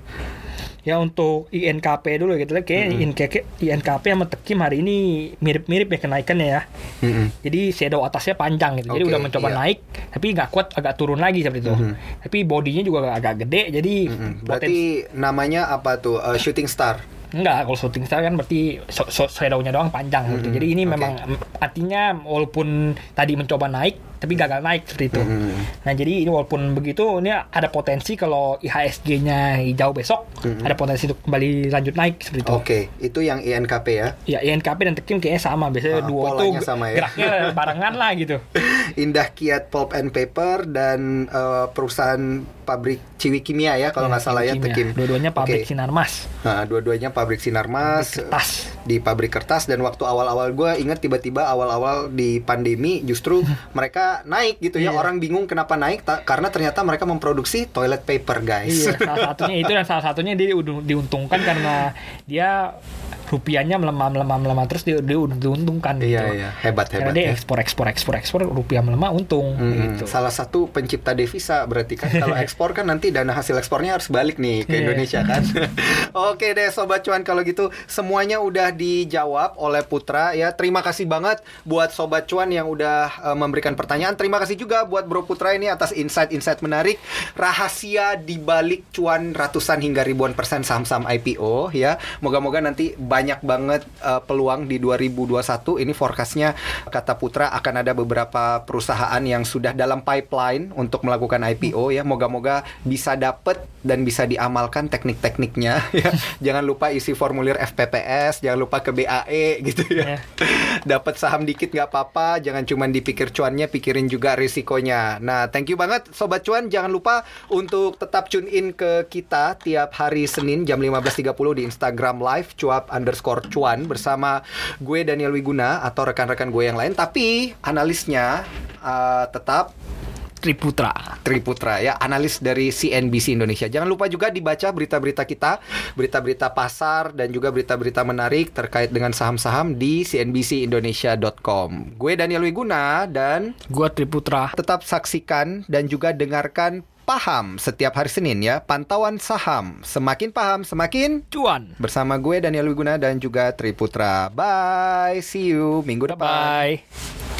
Ya untuk INKP dulu gitu lah, kayak INKP, INKP sama Tekim hari ini mirip-mirip ya kenaikannya ya. Mm-mm. Jadi shadow atasnya panjang gitu. Jadi Oke, udah mencoba iya. naik, tapi nggak kuat agak turun lagi seperti itu. Mhm. Tapi bodinya juga agak gede, jadi Mm-mm. potensi Berarti namanya apa tuh? Uh, shooting star. Enggak, kalau shooting star kan berarti so, so, shadow-nya doang panjang gitu. Mhm, Jadi ini oke. memang mm, artinya walaupun tadi mencoba naik tapi gagal naik seperti itu. Mhm. Nah, jadi ini walaupun begitu ini ada potensi kalau IHSG-nya hijau besok Mhm. ada potensi untuk kembali lanjut naik seperti itu. Oke, itu yang INKP ya. Ya, INKP dan Tekim kayaknya sama. Biasanya Ah, dua itu sama ya. geraknya [laughs] barengan lah gitu. Indah Kiat Pulp and Paper dan uh, perusahaan pabrik Ciwi Kimia ya kalau nggak salah ya. Tekim. Dua-duanya pabrik Oke. Sinarmas. Nah, dua-duanya pabrik Sinarmas Kertas. di pabrik kertas dan waktu awal-awal gue ingat tiba-tiba awal-awal di pandemi justru [laughs] mereka naik gitu ya Iya. orang bingung kenapa naik ta- karena ternyata mereka memproduksi toilet paper guys. Iya, [laughs] salah satunya itu dan salah satunya dia diu- diuntungkan karena dia rupiahnya melemah melemah melemah terus dia, dia diuntungkan Iya gitu. iya hebat Karena hebat dia ya. ekspor ekspor ekspor ekspor rupiah melemah untung Hmm, gitu. Salah satu pencipta devisa berarti kan kalau [laughs] ekspor kan nanti dana hasil ekspornya harus balik nih ke Iya. Indonesia kan. [laughs] Oke deh sobat cuan kalau gitu semuanya udah dijawab oleh Putra ya. Terima kasih banget buat sobat cuan yang udah eh, memberikan pertanyaan. Terima kasih juga buat Bro Putra ini atas insight-insight menarik. Rahasia di balik cuan ratusan hingga ribuan persen saham-saham IPO ya. Moga-moga nanti banyak banget eh, peluang di 2021 ini forecastnya kata Putra akan ada beberapa perusahaan yang sudah dalam pipeline untuk melakukan IPO ya. Moga-moga bisa dapet dan bisa diamalkan teknik-tekniknya [laughs] ya. Jangan lupa isi formulir FPPS jangan lupa ke BAE gitu ya. Ya. dapat saham dikit nggak apa-apa. Jangan cuma dipikir cuannya pikirin juga risikonya. Nah thank you banget sobat cuan. Jangan lupa untuk tetap tune in ke kita tiap hari Senin jam 15.30 di Instagram live cuap underscore cuan bersama gue Daniel Wiguna atau rekan-rekan gue yang lain. Tapi analisnya uh, tetap Triputra. Triputra ya, analis dari CNBC Indonesia. Jangan lupa juga dibaca berita-berita kita, berita-berita pasar dan juga berita-berita menarik terkait dengan saham-saham di cnbcindonesia.com. Gue Daniel Wiguna dan Gua Triputra. tetap saksikan dan juga dengarkan Paham setiap hari Senin ya, pantauan saham. Semakin paham, semakin Cuan. bersama gue Daniel Wiguna dan juga Triputra. Bye, see you minggu depan. Bye.